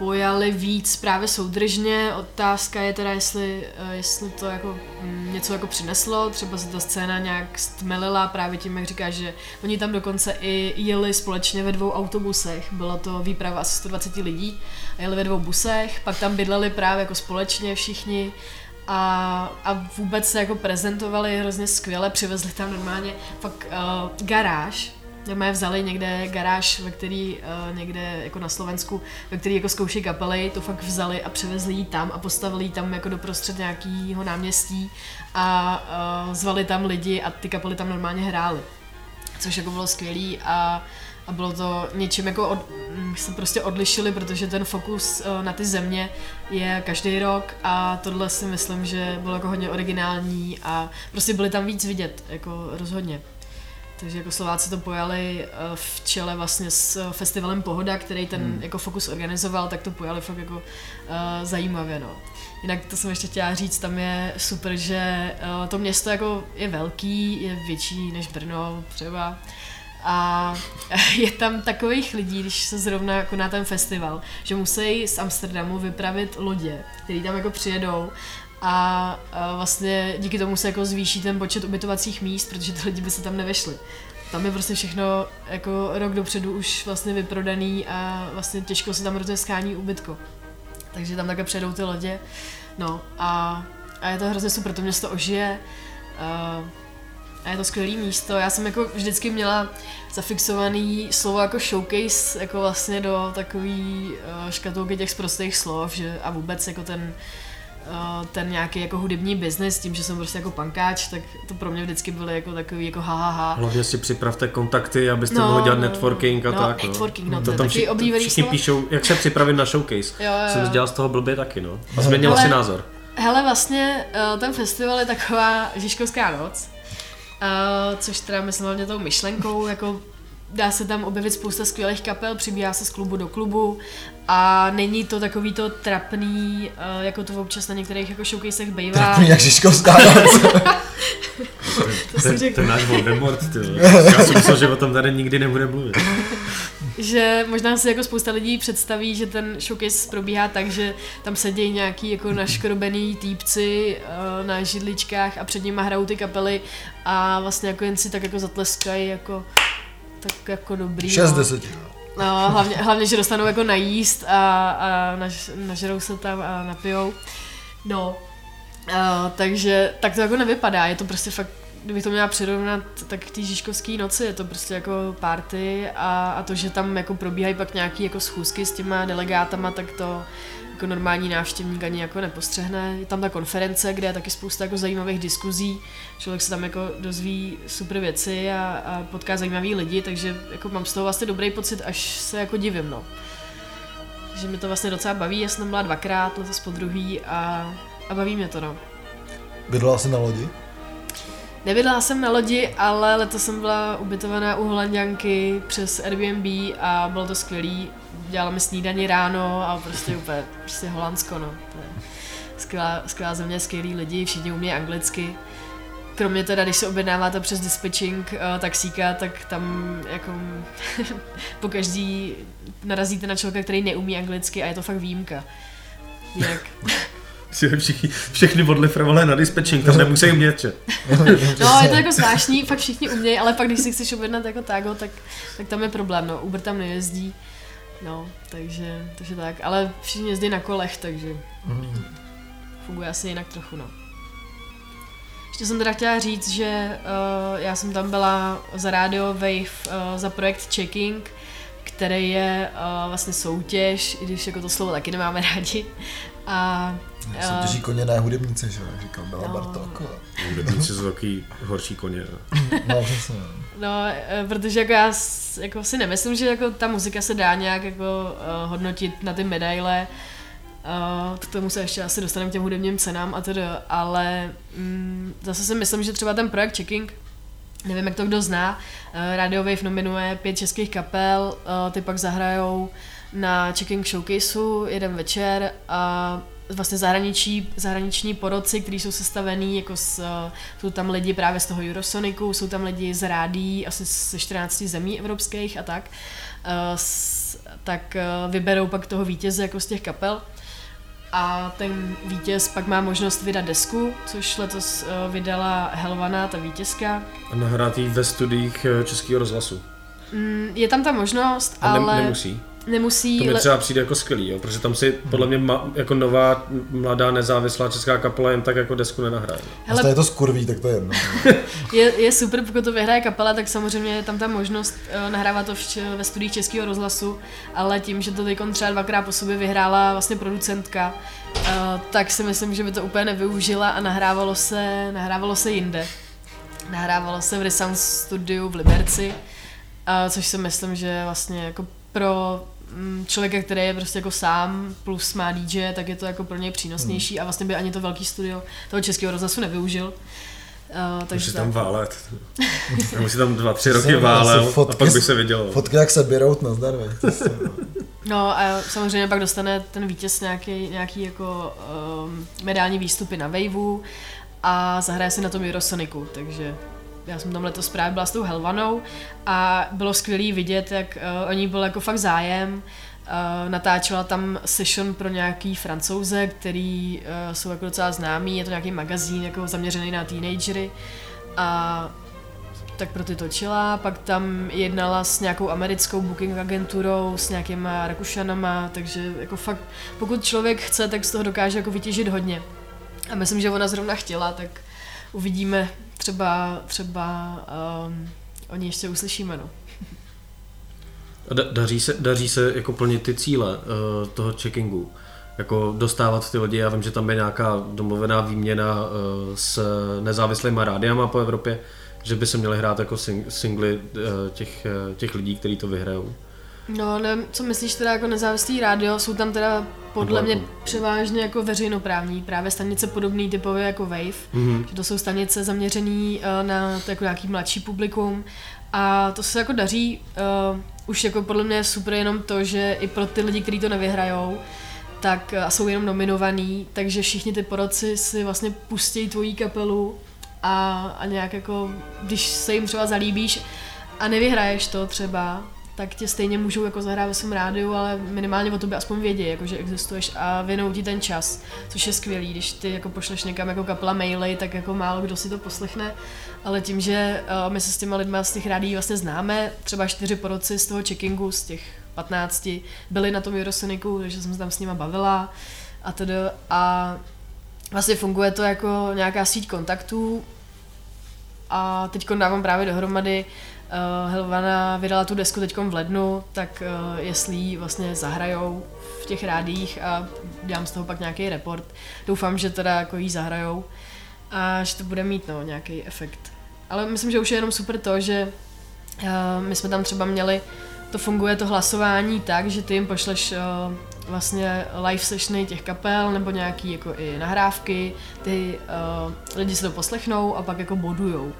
pojali víc právě soudržně. Otázka je teda, jestli, eh, jestli to jako mm, něco jako přineslo, třeba se ta scéna nějak stmelila právě tím, jak říká, že oni tam dokonce i jeli společně ve dvou autobusech. Byla to výprava asi 120 lidí a jeli ve dvou busech, pak tam bydleli právě jako společně všichni a, a vůbec se jako prezentovali hrozně skvěle, přivezli tam normálně fakt uh, garáž, Normálně vzali někde garáž, ve který uh, někde jako na Slovensku, ve který jako zkouší kapely, to fakt vzali a převezli ji tam a postavili ji tam jako doprostřed nějakého náměstí a uh, zvali tam lidi a ty kapely tam normálně hrály. Což jako bylo skvělý a a bylo to něčím jako od, mm, se prostě odlišili, protože ten fokus uh, na ty země je každý rok a tohle si myslím, že bylo jako hodně originální a prostě byli tam víc vidět, jako rozhodně. Takže jako Slováci to pojali eh, v čele vlastně s eh, festivalem Pohoda, který ten hmm. jako Fokus organizoval, tak to pojali fakt jako uh, zajímavě, no. Jinak to jsem ještě chtěla říct, tam je super, že uh, to město jako je velký, je větší než Brno třeba. A (laughs) je tam takových lidí, když se zrovna koná ten festival, že musí z Amsterdamu vypravit lodě, který tam jako přijedou a, vlastně díky tomu se jako zvýší ten počet ubytovacích míst, protože ty lidi by se tam nevešli. Tam je prostě všechno jako rok dopředu už vlastně vyprodaný a vlastně těžko se tam hrozně schání ubytko. Takže tam také přijedou ty lodě. No a, a je to hrozně super, to město ožije. A, a je to skvělé místo. Já jsem jako vždycky měla zafixovaný slovo jako showcase jako vlastně do takový uh, škatulky těch prostých slov, že a vůbec jako ten Eh, ten nějaký jako hudební biznis, tím, že jsem prostě jako pankáč, tak to pro mě vždycky byly jako takový jako ha, ha, ha. Hlavně si připravte kontakty, abyste no, mohli dělat no, networking a no, tak. No. Networking, no, to, to tam taky Všichni slovo. píšou, jak se připravit na showcase. Jo, jo. Jsem dělal z toho blbě taky, no. A změnil si názor. Hele, vlastně eh, ten festival je taková Žižkovská noc, uh, což teda myslím hlavně tou myšlenkou, jako dá se tam objevit spousta skvělých kapel, přibíhá se z klubu do klubu a není to takový to trapný, uh, jako to občas na některých jako showcasech bývá. Trapný jak Žižkovská noc. (laughs) to ten, náš Voldemort, ty Já si myslel, že o tom tady nikdy nebude mluvit. že možná si jako spousta lidí představí, že ten showcase probíhá tak, že tam sedí nějaký jako naškrobený týpci uh, na židličkách a před nimi hrajou ty kapely a vlastně jako jen si tak jako zatleskají jako tak jako dobrý. 6 no. 10. No, hlavně, hlavně, že dostanou jako najíst a, a naž, nažerou se tam a napijou. No, uh, takže tak to jako nevypadá, je to prostě fakt kdybych to měla přirovnat, tak k té Žižkovské noci je to prostě jako party a, a to, že tam jako probíhají pak nějaký jako schůzky s těma delegátama, tak to jako normální návštěvník ani jako nepostřehne. Je tam ta konference, kde je taky spousta jako zajímavých diskuzí, člověk se tam jako dozví super věci a, a potká zajímavý lidi, takže jako mám z toho vlastně dobrý pocit, až se jako divím, no. Že mi to vlastně docela baví, já jsem byla dvakrát, letos po druhý a, a baví mě to, no. Bydlela jsi na lodi? Nebydlela jsem na lodi, ale letos jsem byla ubytovaná u Holandianky přes Airbnb a bylo to skvělý. Dělala mi snídaní ráno a prostě úplně prostě Holandsko, no. To je skvělá, skvělá země, skvělí lidi, všichni umí anglicky. Kromě teda, když se objednáváte přes dispatching uh, taxíka, tak tam jako (laughs) po každý narazíte na člověka, který neumí anglicky a je to fakt výjimka. Jak... (laughs) Všichni, všechny odlifrovali na dispatching, tam nemusí umět, že? No, je to jako zvláštní, fakt všichni umějí, ale pak když si chceš objednat jako tago, tak, tak tam je problém, no, Uber tam nejezdí, no, takže, takže tak, ale všichni jezdí na kolech, takže funguje asi jinak trochu, no. Ještě jsem teda chtěla říct, že uh, já jsem tam byla za Radio Wave uh, za projekt Checking, který je uh, vlastně soutěž, i když jako to slovo taky nemáme (laughs) rádi. A Soutěží uh, koně, ne hudebníci, že jak říkal Bela no. Bartolko. Hudebníci jsou taky horší koně. No, přesně. No, eh, protože jako já jako si nemyslím, že jako ta muzika se dá nějak jako uh, hodnotit na ty medaile. Uh, k tomu se ještě asi dostaneme k těm hudebním cenám a tedy, ale mm, zase si myslím, že třeba ten projekt Checking Nevím, jak to kdo zná. Eh, Radio Wave nominuje pět českých kapel, eh, ty pak zahrajou na Checking Showcaseu jeden večer a vlastně zahraničí, zahraniční poroci, kteří jsou sestavený, jako s, jsou tam lidi právě z toho Eurosonicu, jsou tam lidi z rádí asi ze 14 zemí evropských a tak, s, tak vyberou pak toho vítěze jako z těch kapel a ten vítěz pak má možnost vydat desku, což letos vydala Helvana, ta vítězka. A nahrát ve studiích Českého rozhlasu. Mm, je tam ta možnost, a ale... Ne, nemusí nemusí... To mi třeba přijde jako skvělý, jo, protože tam si podle mě ma, jako nová, mladá, nezávislá česká kapela jen tak jako desku nenahraje. Hele, je to skurví, tak to je jedno. (laughs) je, je super, pokud to vyhraje kapela, tak samozřejmě je tam ta možnost uh, nahrávat to v, ve studiích Českého rozhlasu, ale tím, že to teď třeba dvakrát po sobě vyhrála vlastně producentka, uh, tak si myslím, že by to úplně nevyužila a nahrávalo se, nahrávalo se jinde. Nahrávalo se v Resound studiu v Liberci, uh, což si myslím, že vlastně jako pro mm, člověka, který je prostě jako sám plus má DJ, tak je to jako pro něj přínosnější hmm. a vlastně by ani to velký studio toho českého rozhlasu nevyužil. Uh, takže Musí tam válet. (laughs) Musí tam dva, tři roky válel fotky, a pak by se vidělo. Fotky, jak se běrou na zdar, No a samozřejmě pak dostane ten vítěz nějaký, nějaký jako um, mediální výstupy na Waveu a zahraje se na tom Eurosonicu, takže já jsem tam letos právě byla s tou Helvanou a bylo skvělé vidět, jak uh, o ní byl jako fakt zájem. Uh, natáčela tam session pro nějaký francouze, který uh, jsou jako docela známý, je to nějaký magazín jako zaměřený na teenagery a tak pro ty točila, pak tam jednala s nějakou americkou booking agenturou, s nějakýma Rakušanama, takže jako fakt, pokud člověk chce, tak z toho dokáže jako vytěžit hodně. A myslím, že ona zrovna chtěla, tak uvidíme, třeba, třeba um, o ní ještě uslyšíme. No. Da, daří, se, daří se jako plnit ty cíle uh, toho checkingu? Jako dostávat ty lidi, já vím, že tam je nějaká domluvená výměna uh, s nezávislými rádiama po Evropě, že by se měli hrát jako sing, singly uh, těch, uh, těch lidí, kteří to vyhrajou. No, nevím, co myslíš teda jako nezávislý rádio, jsou tam teda podle mě převážně jako veřejnoprávní, právě stanice podobný typově jako Wave, mm-hmm. že to jsou stanice zaměřený uh, na jako nějaký mladší publikum. A to se jako daří, uh, už jako podle mě je super jenom to, že i pro ty lidi, kteří to nevyhrajou, tak uh, jsou jenom nominovaný, takže všichni ty poroci si vlastně pustí tvoji kapelu a, a nějak jako, když se jim třeba zalíbíš a nevyhraješ to třeba, tak tě stejně můžou jako zahrát ve svém rádiu, ale minimálně o tobě aspoň vědí, jako že existuješ a věnou ti ten čas, což je skvělý, když ty jako pošleš někam jako kapela maily, tak jako málo kdo si to poslechne, ale tím, že uh, my se s těma lidma z těch rádií vlastně známe, třeba čtyři poroci z toho checkingu, z těch 15, byli na tom Eurosonicu, takže jsem se tam s nima bavila a tedy a vlastně funguje to jako nějaká síť kontaktů a teď dávám právě dohromady uh, Helvana vydala tu desku teď v lednu, tak uh, jestli ji vlastně zahrajou v těch rádích a dělám z toho pak nějaký report. Doufám, že teda jako jí zahrajou a že to bude mít no, nějaký efekt. Ale myslím, že už je jenom super to, že uh, my jsme tam třeba měli, to funguje to hlasování tak, že ty jim pošleš uh, vlastně live sessiony těch kapel nebo nějaký jako i nahrávky, ty uh, lidi si to poslechnou a pak jako bodujou.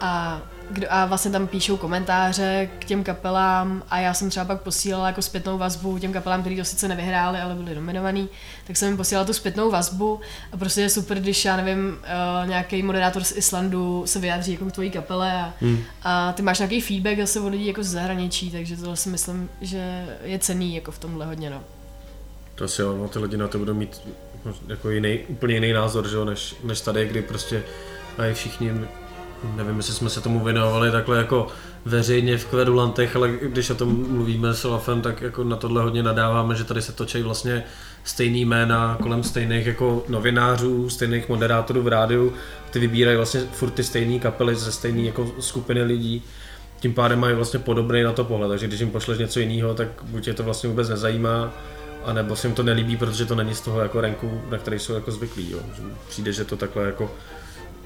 A kdo, a vlastně tam píšou komentáře k těm kapelám a já jsem třeba pak posílala jako zpětnou vazbu těm kapelám, kteří to sice nevyhráli, ale byli nominovaný, tak jsem jim posílala tu zpětnou vazbu a prostě je super, když já nevím, uh, nějaký moderátor z Islandu se vyjádří jako k tvojí kapele a, hmm. a ty máš nějaký feedback zase od lidí jako z zahraničí, takže to si myslím, že je cený jako v tomhle hodně, no. To si jo, no, ty lidi na to budou mít jako jiný, úplně jiný názor, že jo, než, než tady, kdy prostě mají všichni nevím, jestli jsme se tomu věnovali takhle jako veřejně v kvedulantech, ale když o tom mluvíme s Olafem, tak jako na tohle hodně nadáváme, že tady se točí vlastně stejný jména kolem stejných jako novinářů, stejných moderátorů v rádiu, ty vybírají vlastně furt ty stejné kapely ze stejné jako skupiny lidí, tím pádem mají vlastně podobný na to pohled, takže když jim pošleš něco jiného, tak buď je to vlastně vůbec nezajímá, a nebo se jim to nelíbí, protože to není z toho jako renku, na který jsou jako zvyklí. Jo. Přijde, že to takhle jako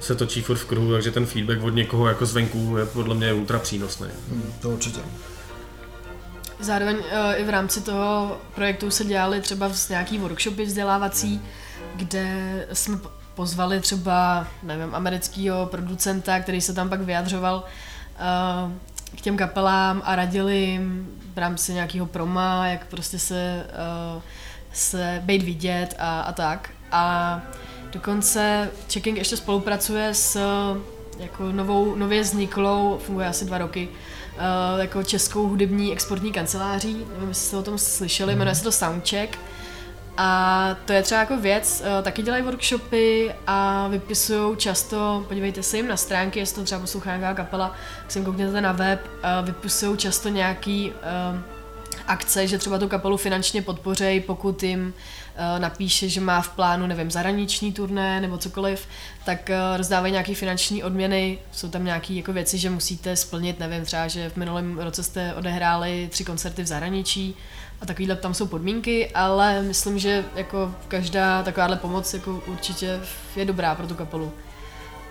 se točí furt v kruhu, takže ten feedback od někoho jako zvenku je podle mě ultra přínosný. Hmm, to určitě. Zároveň uh, i v rámci toho projektu se dělali třeba nějaký workshopy vzdělávací, kde jsme pozvali třeba, nevím, amerického producenta, který se tam pak vyjadřoval uh, k těm kapelám a radili jim v rámci nějakého proma, jak prostě se, uh, se být vidět a, a tak. A dokonce Checking ještě spolupracuje s jako novou, nově vzniklou, funguje asi dva roky, uh, jako českou hudební exportní kanceláří, nevím, jestli jste o tom slyšeli, jmenuje se to Soundcheck. A to je třeba jako věc, uh, taky dělají workshopy a vypisují často, podívejte se jim na stránky, jestli to třeba poslouchá nějaká kapela, tak si koukněte na web, uh, vypisují často nějaký uh, akce, že třeba tu kapelu finančně podpořejí, pokud jim napíše, že má v plánu, nevím, zahraniční turné nebo cokoliv, tak uh, rozdávají nějaké finanční odměny, jsou tam nějaké jako věci, že musíte splnit, nevím, třeba, že v minulém roce jste odehráli tři koncerty v zahraničí a takovýhle tam jsou podmínky, ale myslím, že jako každá takováhle pomoc jako určitě je dobrá pro tu kapelu.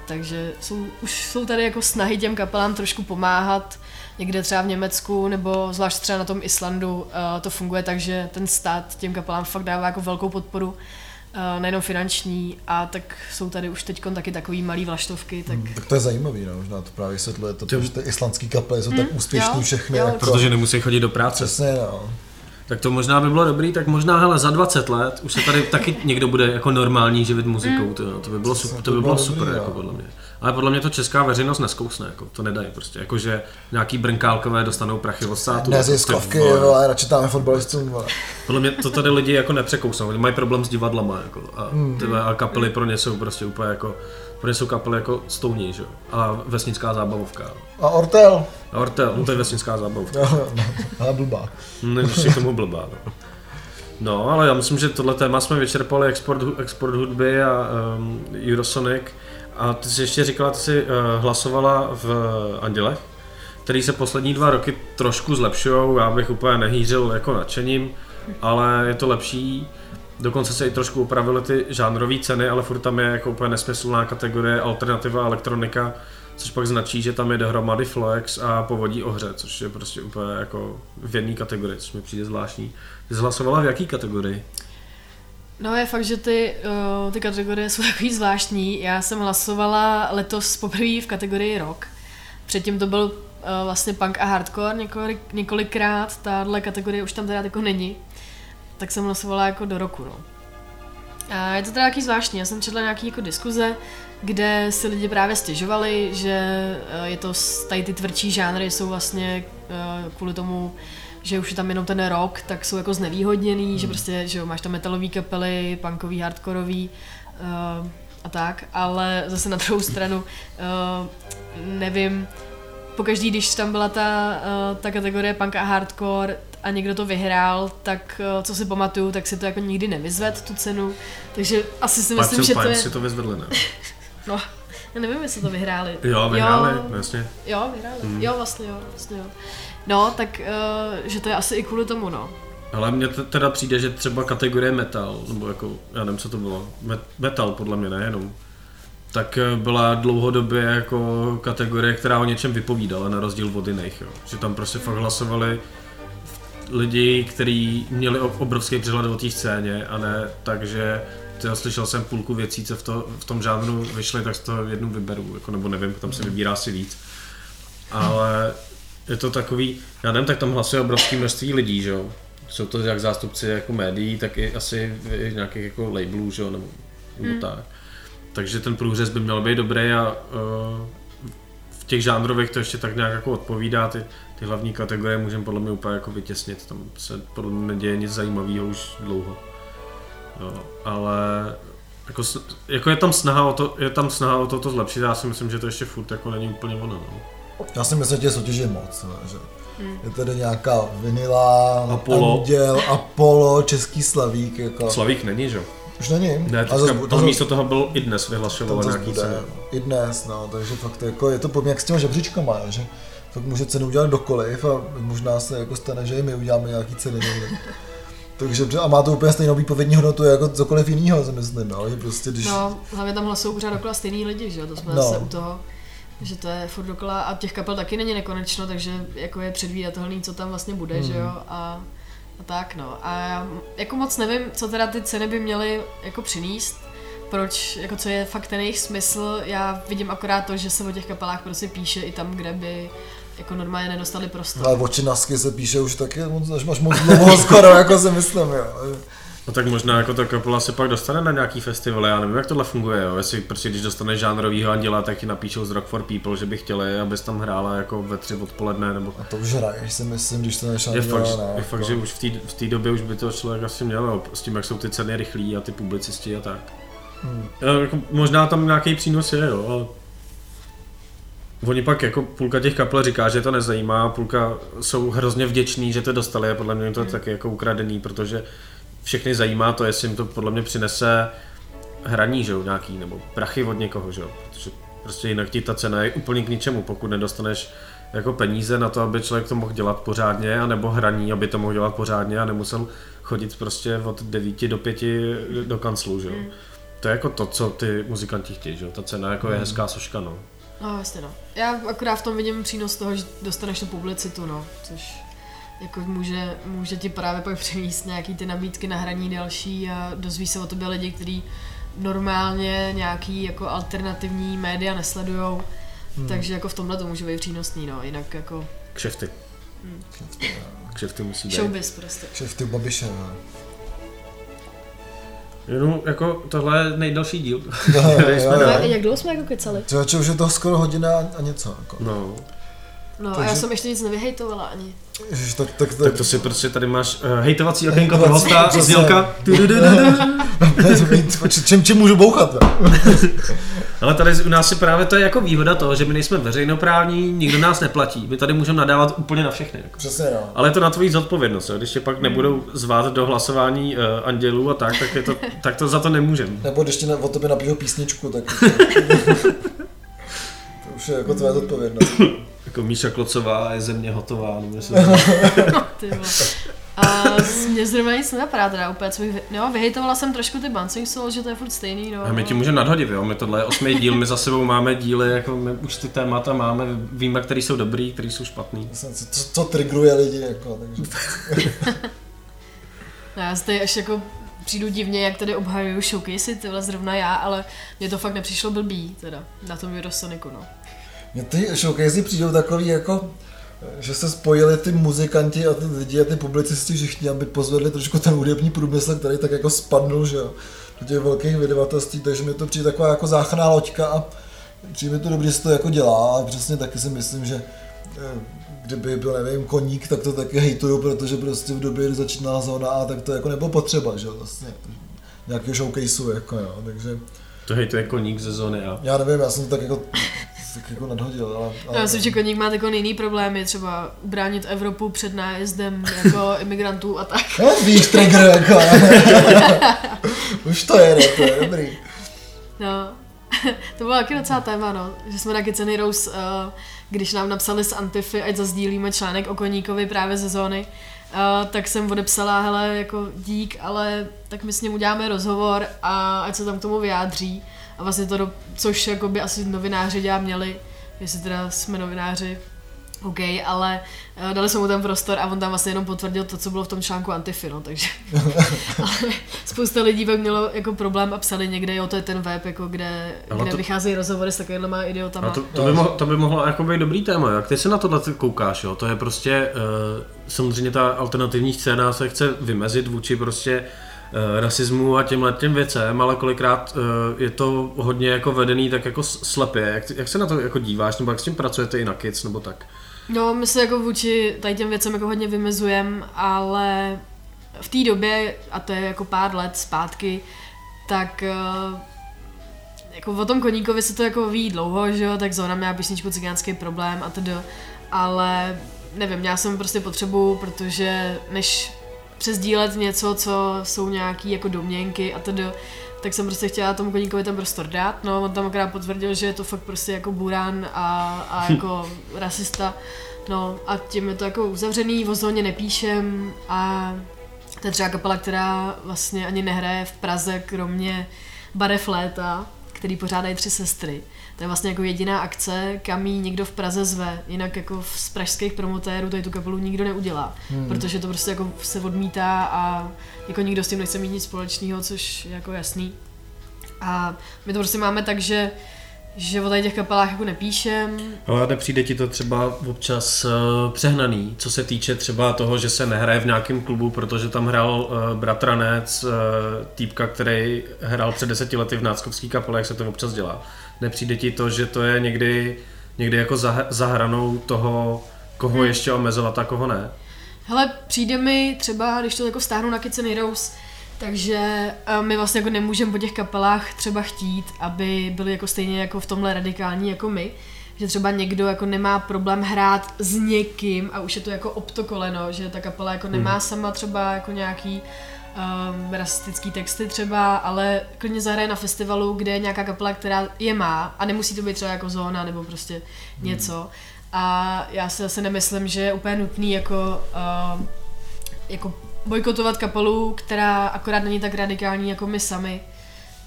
Takže jsou, už jsou tady jako snahy těm kapelám trošku pomáhat, někde třeba v Německu nebo zvlášť třeba na tom Islandu uh, to funguje tak, že ten stát těm kapelám fakt dává jako velkou podporu, uh, nejenom finanční, a tak jsou tady už teď taky takový malý vlaštovky. Tak... Hmm, tak to je zajímavý, no, možná to právě vysvětluje to, že ty islandské kapely jsou hmm, tak úspěšní jo, všechny. Jo, jako... Protože nemusí chodit do práce. Přesně, no. Tak to možná by bylo dobrý, tak možná hele, za 20 let už se tady taky někdo bude jako normální živit muzikou, mm. to, to by bylo super, to by bylo super, jako podle mě. Ale podle mě to česká veřejnost neskousne, jako, to nedají prostě, jakože nějaký brnkálkové dostanou prachy od státu. Neziskovky, jako, ale radši tam fotbalistům. Podle mě to tady lidi jako nepřekousnou, oni mají problém s divadlama, jako, a, mm. tyhle, a kapely pro ně jsou prostě úplně jako, pro ně jsou kapely jako stouní, že? a vesnická zábavovka. A Ortel. A Ortel, no to je vesnická zábavovka. No, no, ale blbá. Nejsi k tomu blbá, no. No, ale já myslím, že tohle téma jsme vyčerpali, export, export hudby a um, Eurosonic. A ty jsi ještě říkala, ty jsi uh, hlasovala v Andělech, který se poslední dva roky trošku zlepšují. Já bych úplně nehýřil jako nadšením, ale je to lepší. Dokonce se i trošku upravily ty žánrové ceny, ale furt tam je jako úplně nesmyslná kategorie alternativa elektronika, což pak značí, že tam je dohromady flex a povodí ohře, což je prostě úplně jako v jedné kategorii, což mi přijde zvláštní. Ty jsi hlasovala v jaký kategorii? No je fakt, že ty, uh, ty kategorie jsou (laughs) takový zvláštní. Já jsem hlasovala letos poprvé v kategorii rock. Předtím to byl uh, vlastně punk a hardcore několik, několikrát. Tahle kategorie už tam teda jako není. Tak jsem hlasovala jako do roku, no. A je to teda nějaký zvláštní. Já jsem četla nějaký jako diskuze, kde si lidi právě stěžovali, že uh, je to, tady ty tvrdší žánry jsou vlastně uh, kvůli tomu že už je tam jenom ten rok, tak jsou jako znevýhodněný, hmm. že prostě, že jo, máš tam metalový kapely, punkový, hardkorový uh, a tak, ale zase na druhou stranu uh, nevím, pokaždý, když tam byla ta, uh, ta kategorie punk a hardcore a někdo to vyhrál, tak uh, co si pamatuju, tak si to jako nikdy nevyzved tu cenu, takže asi si myslím, že to je... si to vyzvedli, ne? (laughs) no, já nevím, jestli to vyhráli. Jo, vyhráli, jo, vlastně. Jo, vyhráli, hmm. jo, vlastně jo, vlastně jo. No, tak uh, že to je asi i kvůli tomu, no. Ale mně teda přijde, že třeba kategorie metal, nebo jako, já nevím, co to bylo, metal podle mě nejenom, tak eh, byla dlouhodobě jako kategorie, která o něčem vypovídala, na rozdíl od jiných. Jo. Že tam prostě fakt hlasovali lidi, kteří měli obrovský přehled o té scéně a ne tak, že já slyšel jsem půlku věcí, co v, to, v tom žánru vyšly, tak z toho jednu vyberu, jako, nebo nevím, tam se vybírá si víc. Ale je to takový, já nevím, tak tam hlasuje obrovské množství lidí, že jo. Jsou to jak zástupci jako médií, tak i asi nějakých jako labelů, že jo, nebo, nebo hmm. tak. Takže ten průřez by měl být dobrý a uh, v těch žánrových to ještě tak nějak jako odpovídá, ty, ty hlavní kategorie můžeme podle mě úplně jako vytěsnit, tam se podle mě neděje nic zajímavého už dlouho. Jo, ale jako, jako, je tam snaha o to, je tam snaha o to, to zlepšit, já si myslím, že to ještě furt jako není úplně ono. No. Já si myslím, že soutěž je moc. Ne, že hmm. Je tady nějaká Vinila, Apollo. Anděl, Apollo, Český Slavík. Jako. Slavík není, že? Už není. Ne, teďka, zase, to místo toho byl i dnes vyhlašoval nějaký bude, ceny. I dnes, no, takže fakt jako, je to podobně jak s těma žebříčkama, že fakt může cenu udělat dokoliv a možná se jako stane, že i my uděláme nějaký ceny někde. (laughs) Takže a má to úplně stejnou výpovědní hodnotu jako cokoliv jiného, si myslím, no, že prostě když... No, hlavně tam hlasují pořád dokola stejný lidi, že jo, to jsme no. zase u toho že to je furt dokola a těch kapel taky není nekonečno, takže jako je předvídatelný, co tam vlastně bude, mm. že jo, a, a tak no. A jako moc nevím, co teda ty ceny by měly jako přinést, proč, jako co je fakt ten jejich smysl, já vidím akorát to, že se o těch kapelách prostě píše i tam, kde by jako normálně nedostali prostor. Ale oči nasky se píše už taky až máš moc dlouho (laughs) skoro, jako si myslím, jo. No tak možná jako ta kapela se pak dostane na nějaký festival, já nevím, jak tohle funguje, jo. Jestli prostě když dostaneš žánrovýho anděla, tak ti napíšou z Rock for People, že by chtěli, abys tam hrála jako ve tři odpoledne, nebo... A to už hraješ si myslím, když to než Je fakt, ne, je fakt, že už v té v době už by to člověk asi měl, jo, s tím, jak jsou ty ceny rychlí a ty publicisti a tak. Hmm. Hmm. Jako, možná tam nějaký přínos je, jo, ale Oni pak jako půlka těch kapel říká, že to nezajímá, půlka jsou hrozně vděční, že to dostali a podle mě to je taky jako ukradený, protože všechny zajímá to, jestli jim to podle mě přinese hraní, že jo, nějaký, nebo prachy od někoho, že jo, protože prostě jinak ti ta cena je úplně k ničemu, pokud nedostaneš jako peníze na to, aby člověk to mohl dělat pořádně, anebo hraní, aby to mohl dělat pořádně a nemusel chodit prostě od 9 do 5 do kanclu, že jo. To je jako to, co ty muzikanti chtějí, že jo, ta cena jako je hezká soška, no. No, jasně no. Já akorát v tom vidím přínos toho, že dostaneš tu publicitu, no, což jako může, může ti právě pak přinést nějaký ty nabídky na hraní další a dozví se o tobě lidi, kteří normálně nějaký jako alternativní média nesledujou, hmm. takže jako v tomhle to může být přínosný, no, jinak jako Kšefty. Hmm. Kšefty musí být. showbiz prostě. Kšefty Babiše, no. Jenom jako tohle je nejdelší díl. No, jo, jo. dali. jak dlouho jsme jako kecali? Člověče, už je to skoro hodina a něco, jako. No, No a Takže- já jsem ještě nic nevyhejtovala ani. Ježiš, tak, tak, tak, tak to si prostě tady máš uh, hejtovací okénko pro hosta, znělka. (laughs) čím, čím můžu bouchat? (laughs) Ale tady u nás je právě to je jako výhoda toho, že my nejsme veřejnoprávní, nikdo nás neplatí. My tady můžeme nadávat úplně na všechny. Jako. Přesně, no. Ale je to na tvojí zodpovědnost, jo. když tě pak nebudou zvát do hlasování uh, andělů a tak, tak, je to, (laughs) tak to za to nemůžem. Nebo když ti na, o tobě napíšou písničku, tak... to už je jako tvoje zodpovědnost. Jako Míša Klocová je země hotová. (laughs) A mě zrovna nic nenapadá teda úplně, co bych, no, vyhejtovala jsem trošku ty Bouncing Soul, že to je furt stejný, no. A my ti můžeme nadhodit, jo? My tohle je osmý díl, my za sebou máme díly, jako my už ty témata máme, víme, který jsou dobrý, který jsou špatný. Co, co, co trigruje lidi, jako, takže... (laughs) No, já zde až jako přijdu divně, jak tady obhajuju showcasey, tyhle zrovna já, ale mně to fakt nepřišlo blbý, teda, na tom Eurosonicu, no. Mně ty showcasey přijdou takový jako, že se spojili ty muzikanti a ty lidi a ty publicisti všichni, aby pozvedli trošku ten hudební průmysl, který tak jako spadnul, že jo, do těch velkých vydavatelství, takže mi to přijde taková jako záchranná loďka a přijde mi to dobře, že se to jako dělá. A přesně taky si myslím, že eh, kdyby byl, nevím, koník, tak to taky hejtuju, protože prostě v době, kdy začínala zóna A, tak to jako nebylo potřeba, že jo, vlastně, nějakého showcaseu, jako jo, takže To hej, to je koník ze zóny A. já nevím, já jsem to tak jako, tak jako nadhodil, ale... ale Já myslím, že koník má jako jiný problémy, třeba ubránit Evropu před nájezdem jako (laughs) imigrantů a tak. No, víš, trigger, jako. (laughs) Už to jede, to je dobrý. No, (laughs) to bylo taky docela téma, no, že jsme na Kiceny Rose, uh, když nám napsali z Antify, ať zazdílíme článek o koníkovi právě ze zóny, uh, tak jsem odepsala, hele, jako dík, ale tak my s ním uděláme rozhovor a ať se tam k tomu vyjádří. A vlastně to, do, což jako by asi novináři dělat měli, jestli teda jsme novináři, OK, ale uh, dali jsme mu ten prostor a on tam vlastně jenom potvrdil to, co bylo v tom článku Antify, no, takže (laughs) (laughs) ale spousta lidí pak mělo jako problém a psali někde, jo, to je ten web, jako kde, kde to- vycházejí rozhovory s takovýma idiotama. A to, to, by mohlo, to by mohlo jako být dobrý téma, jak ty se na tohle koukáš, jo? to je prostě, uh, samozřejmě ta alternativní scéna se chce vymezit vůči prostě uh, rasismu a těmhle těm věcem, ale kolikrát uh, je to hodně jako vedený tak jako slepě, jak, jak se na to jako díváš, nebo jak s tím pracujete i na Kids, nebo tak? No, my se jako vůči tady těm věcem jako hodně vymezujeme, ale v té době, a to je jako pár let zpátky, tak eh, jako o tom koníkovi se to jako ví dlouho, že jo, tak zóna měla písničku cigánský problém a tedy, ale nevím, měla jsem prostě potřebu, protože než přesdílet něco, co jsou nějaký jako domněnky a tedy, tak jsem prostě chtěla tomu koníkovi ten prostor dát, no on tam akorát potvrdil, že je to fakt prostě jako burán a, a jako rasista, no a tím je to jako uzavřený, o zóně nepíšem a to je třeba kapela, která vlastně ani nehraje v Praze, kromě barev léta, který pořádají tři sestry. To je vlastně jako jediná akce, kam jí někdo v Praze zve. Jinak jako z pražských promotérů tady tu kapelu nikdo neudělá. Hmm. Protože to prostě jako se odmítá a jako nikdo s tím nechce mít nic společného, což je jako jasný. A my to prostě máme tak, že že o tady těch kapelách jako nepíšem. Ale nepřijde ti to třeba občas uh, přehnaný, co se týče třeba toho, že se nehraje v nějakém klubu, protože tam hrál uh, bratranec, uh, týpka, který hrál před deseti lety v náckovský kapele, jak se to občas dělá. Nepřijde ti to, že to je někdy, někdy jako za, za hranou toho, koho hmm. ještě omezovat a koho ne? Hele, přijde mi třeba, když to jako stáhnu na Kids and Heroes, takže my vlastně jako nemůžeme po těch kapelách třeba chtít, aby byli jako stejně jako v tomhle radikální jako my. Že třeba někdo jako nemá problém hrát s někým a už je to jako optokoleno, že ta kapela jako nemá hmm. sama třeba jako nějaký um, rasistický texty třeba, ale klidně zahraje na festivalu, kde je nějaká kapela, která je má a nemusí to být třeba jako zóna nebo prostě hmm. něco. A já si zase nemyslím, že je úplně nutný jako, uh, jako bojkotovat kapelu, která akorát není tak radikální jako my sami.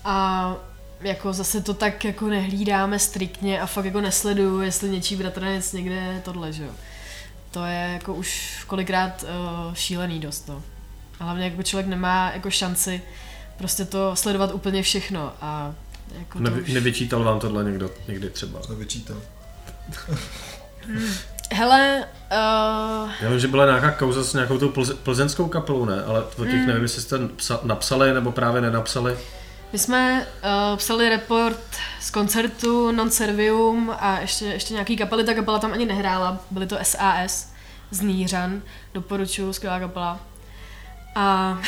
A jako zase to tak jako nehlídáme striktně a fakt jako nesleduju, jestli něčí bratranec někde tohle, že jo. To je jako už kolikrát uh, šílený dost, no. A hlavně jako člověk nemá jako šanci prostě to sledovat úplně všechno a jako Nevy, už... Nevyčítal vám tohle někdo někdy třeba? Nevyčítal. hmm. Hele, uh... Já vím, že byla nějaká kauza s nějakou tou plze, plzeňskou kapelou, ne? Ale o těch mm. nevím, jestli jste psa, napsali nebo právě nenapsali. My jsme uh, psali report z koncertu Non Servium a ještě, ještě nějaký kapely, ta kapela tam ani nehrála, byly to SAS z Nířan, doporučuju, skvělá kapela. A,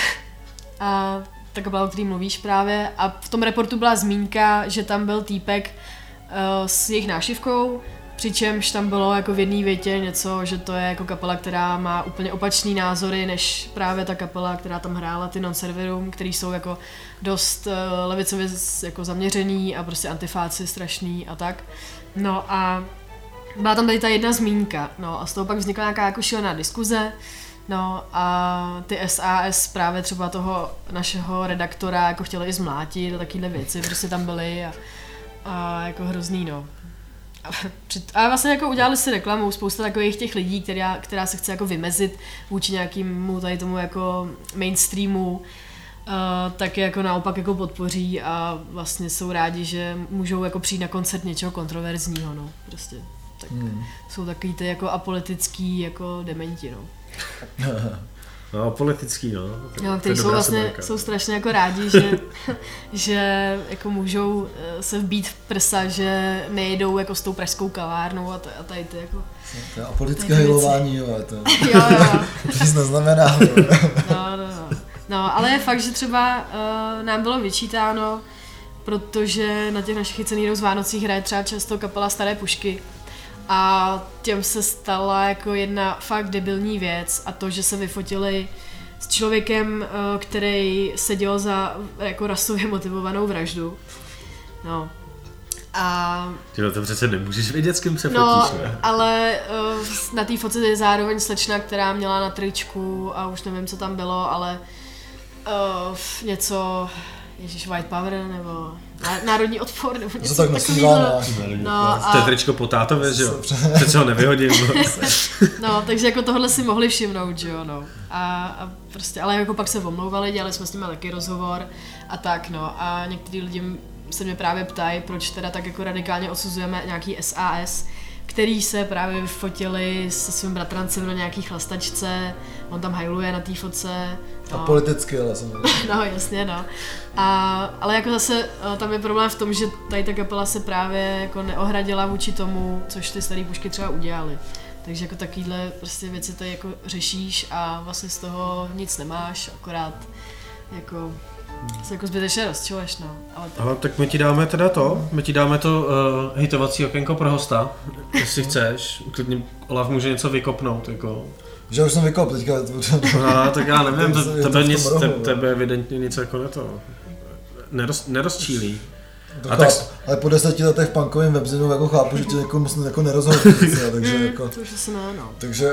a ta kapela, o který mluvíš právě, a v tom reportu byla zmínka, že tam byl týpek uh, s jejich nášivkou, Přičemž tam bylo jako v jedné větě něco, že to je jako kapela, která má úplně opačný názory, než právě ta kapela, která tam hrála, ty non-serverum, který jsou jako dost uh, levicově jako zaměřený a prostě antifáci strašný a tak. No a byla tam tady ta jedna zmínka, no a z toho pak vznikla nějaká jako šílená diskuze, No a ty SAS právě třeba toho našeho redaktora jako chtěli i zmlátit a takovéhle věci prostě tam byly a, a jako hrozný no a vlastně jako udělali si reklamu, spousta takových těch lidí, která, která se chce jako vymezit vůči nějakému tady tomu jako mainstreamu, uh, tak je jako naopak jako podpoří a vlastně jsou rádi, že můžou jako přijít na koncert něčeho kontroverzního, no, prostě. Tak hmm. jsou takový ty jako apolitický jako dementi, no. (laughs) No, politický, no. To, no, kteří jsou vlastně, jsou strašně jako rádi, že, (laughs) že jako můžou eh, se vbít v prsa, že nejedou jako s tou pražskou kavárnou a, t- a tady ty jako... To je apolitické hejlování, jo, to, (laughs) jo, jo. to nic neznamená. no, no, no. no, ale je fakt, že třeba uh, nám bylo vyčítáno, protože na těch našich chycených z Vánocích hraje třeba často kapela Staré pušky a těm se stala jako jedna fakt debilní věc a to, že se vyfotili s člověkem, eh, který seděl za jako rasově motivovanou vraždu. No. A... Ty to přece nemůžeš vědět, s kým se no, fotíš, ne? ale uh, na té fotce je zároveň slečna, která měla na tričku a už nevím, co tam bylo, ale uh, něco, Ježíš, White Power, nebo Národní odpor, nebo něco tak takového. No, a... To je tričko po tátově, že jo? Přece ho nevyhodím. No. (laughs) no, takže jako tohle si mohli všimnout, že jo, no. A, a prostě, ale jako pak se omlouvali, dělali jsme s nimi taky rozhovor a tak, no. A některý lidi se mě právě ptají, proč teda tak jako radikálně odsuzujeme nějaký SAS, který se právě vyfotili se svým bratrancem na nějaký chlastačce, on tam hajluje na té fotce. No. A politicky, ale samozřejmě. (laughs) no, jasně, no. A, ale jako zase eh, tam je problém v tom, že tady ta kapela se právě jako neohradila vůči tomu, což ty staré pušky třeba udělali. Takže jako takovýhle prostě věci tady jako řešíš a vlastně z toho nic nemáš, akorát jako se jako zbytečně rozčileš, no. Ale, tak... Ale tak my ti dáme teda to, my ti dáme to uh, hitovací okénko pro hosta, jestli chceš. Klidně Olaf může něco vykopnout, jako. Že už jsem vykop teďka. no, tak já nevím, to, tebe, nic, te, tebe evidentně nic jako neto. Neroz, nerozčílí. To a tak... Ale po deseti letech v punkovém webzinu jako chápu, že tě jako, musím jako nerozhodl, (laughs) takže mm, jako... To už asi ne, no. Takže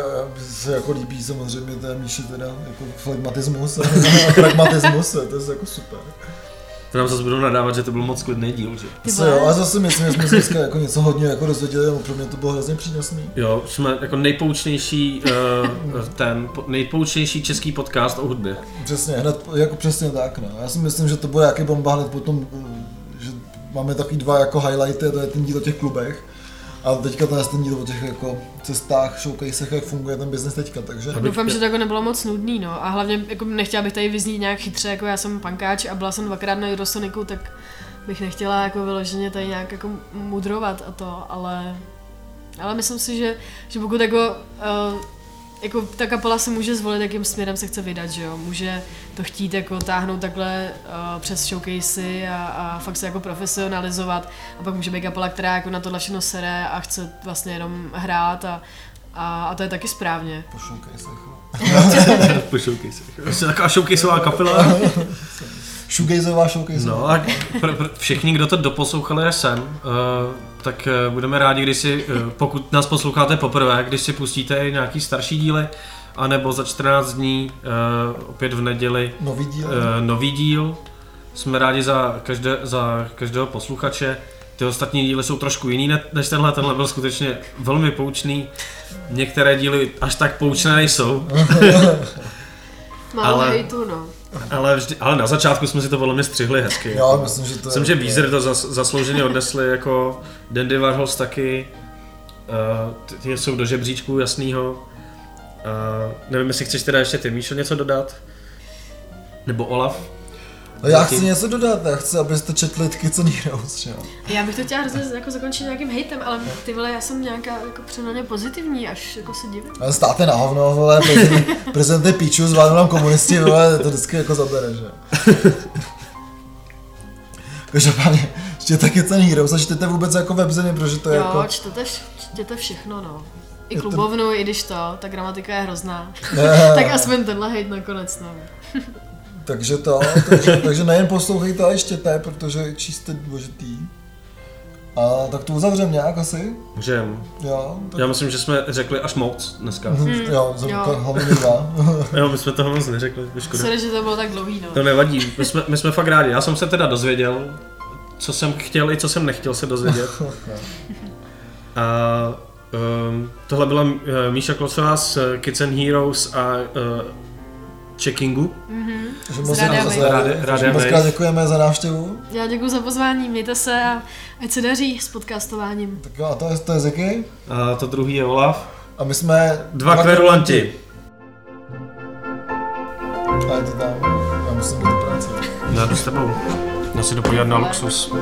se jako líbí samozřejmě té Míši teda jako flegmatismus a (laughs) pragmatismus, to je jako super. To nám zase budou nadávat, že to byl moc klidný díl, že? Ty jo, a zase myslím, že jsme se dneska jako něco hodně jako dozvěděli, a pro mě to bylo hrozně přínosný. Jo, jsme jako nejpoučnější, uh, ten, nejpoučnější český podcast o hudbě. Přesně, hned, jako přesně tak, no. Já si myslím, že to bude jaký bomba hned potom máme takový dva jako highlighty, to je ten díl o těch klubech. A teďka ten, ten o těch jako cestách, showcasech, jak funguje ten biznes teďka, takže... Doufám, že to jako nebylo moc nudný, no. A hlavně jako nechtěla bych tady vyznít nějak chytře, jako já jsem pankáč a byla jsem dvakrát na Eurosoniku, tak bych nechtěla jako vyloženě tady nějak jako mudrovat a to, ale, ale myslím si, že, že pokud jako, uh, jako ta kapela se může zvolit, jakým směrem se chce vydat, že jo, může to chtít jako táhnout takhle uh, přes showcasey a, a fakt se jako profesionalizovat a pak může být kapela, která jako na tohle všechno sere a chce vlastně jenom hrát a, a, a to je taky správně. Po showcasech. (laughs) po showcasech. Jste taková showcaseová kapela. (laughs) Shoegazová showcase. No a pro, pro všichni, kdo to doposlouchali až sem, uh, tak uh, budeme rádi, když si, uh, pokud nás posloucháte poprvé, když si pustíte nějaký starší díly, anebo za 14 dní, uh, opět v neděli, nový díl. Uh, nový díl. Jsme rádi za, každé, za každého posluchače. Ty ostatní díly jsou trošku jiný než tenhle, tenhle byl skutečně velmi poučný. Některé díly až tak poučné nejsou. (laughs) Málo ale... hejtu, no. Ale, vždy, ale na začátku jsme si to velmi střihli hezky. Já jako. myslím, že to Myslím, je... že Weezer to zas, zaslouženě odnesli jako Dandy Warhols taky. Uh, ty jsou do žebříčku jasnýho. Uh, nevím, jestli chceš teda ještě ty, Míšo, něco dodat? Nebo Olaf? No já chci něco dodat, já chci, abyste četli Kids and Heroes, jo. Já bych to chtěla hrozně jako zakončit nějakým hejtem, ale ty vole, já jsem nějaká jako přenaně pozitivní, až jako se divím. Ale státe na hovno, vole, prezidenty píču, zvládnou nám komunisti, vole, to vždycky jako zabere, že (laughs) Každopádně, čtěte Kids and Heroes a čtěte vůbec jako webzeny, protože to je jo, jako... Jo, čtěte, čtěte všechno, no. I klubovnu, to... i když to, ta gramatika je hrozná. (laughs) tak aspoň tenhle hejt nakonec, no. (laughs) Takže to, takže, takže nejen poslouchejte, ale čtěte, protože číst je důležitý. A tak to uzavřem nějak asi? Můžem. Jo, tak... Já myslím, že jsme řekli až moc dneska. Mm, jo, za jo. hlavně dva. (laughs) jo, my jsme toho moc neřekli, škoda. Sorry, že to bylo tak dlouhý, no. To nevadí, my jsme, my jsme fakt rádi. Já jsem se teda dozvěděl, co jsem chtěl i co jsem nechtěl se dozvědět. (laughs) a um, tohle byla uh, Míša Klocová z Kids and Heroes a uh, checkingu. Mm-hmm. moc, rádi, moc krát děkujeme za návštěvu. Já děkuji za pozvání, mějte se a ať se daří s podcastováním. Tak jo, a to je, to je Ziky. A to druhý je Olaf. A my jsme... Dva, dva kverulanti. A je to tam. Já musím být do práce. Já jdu s tebou. Já si jdu podívat na luxus.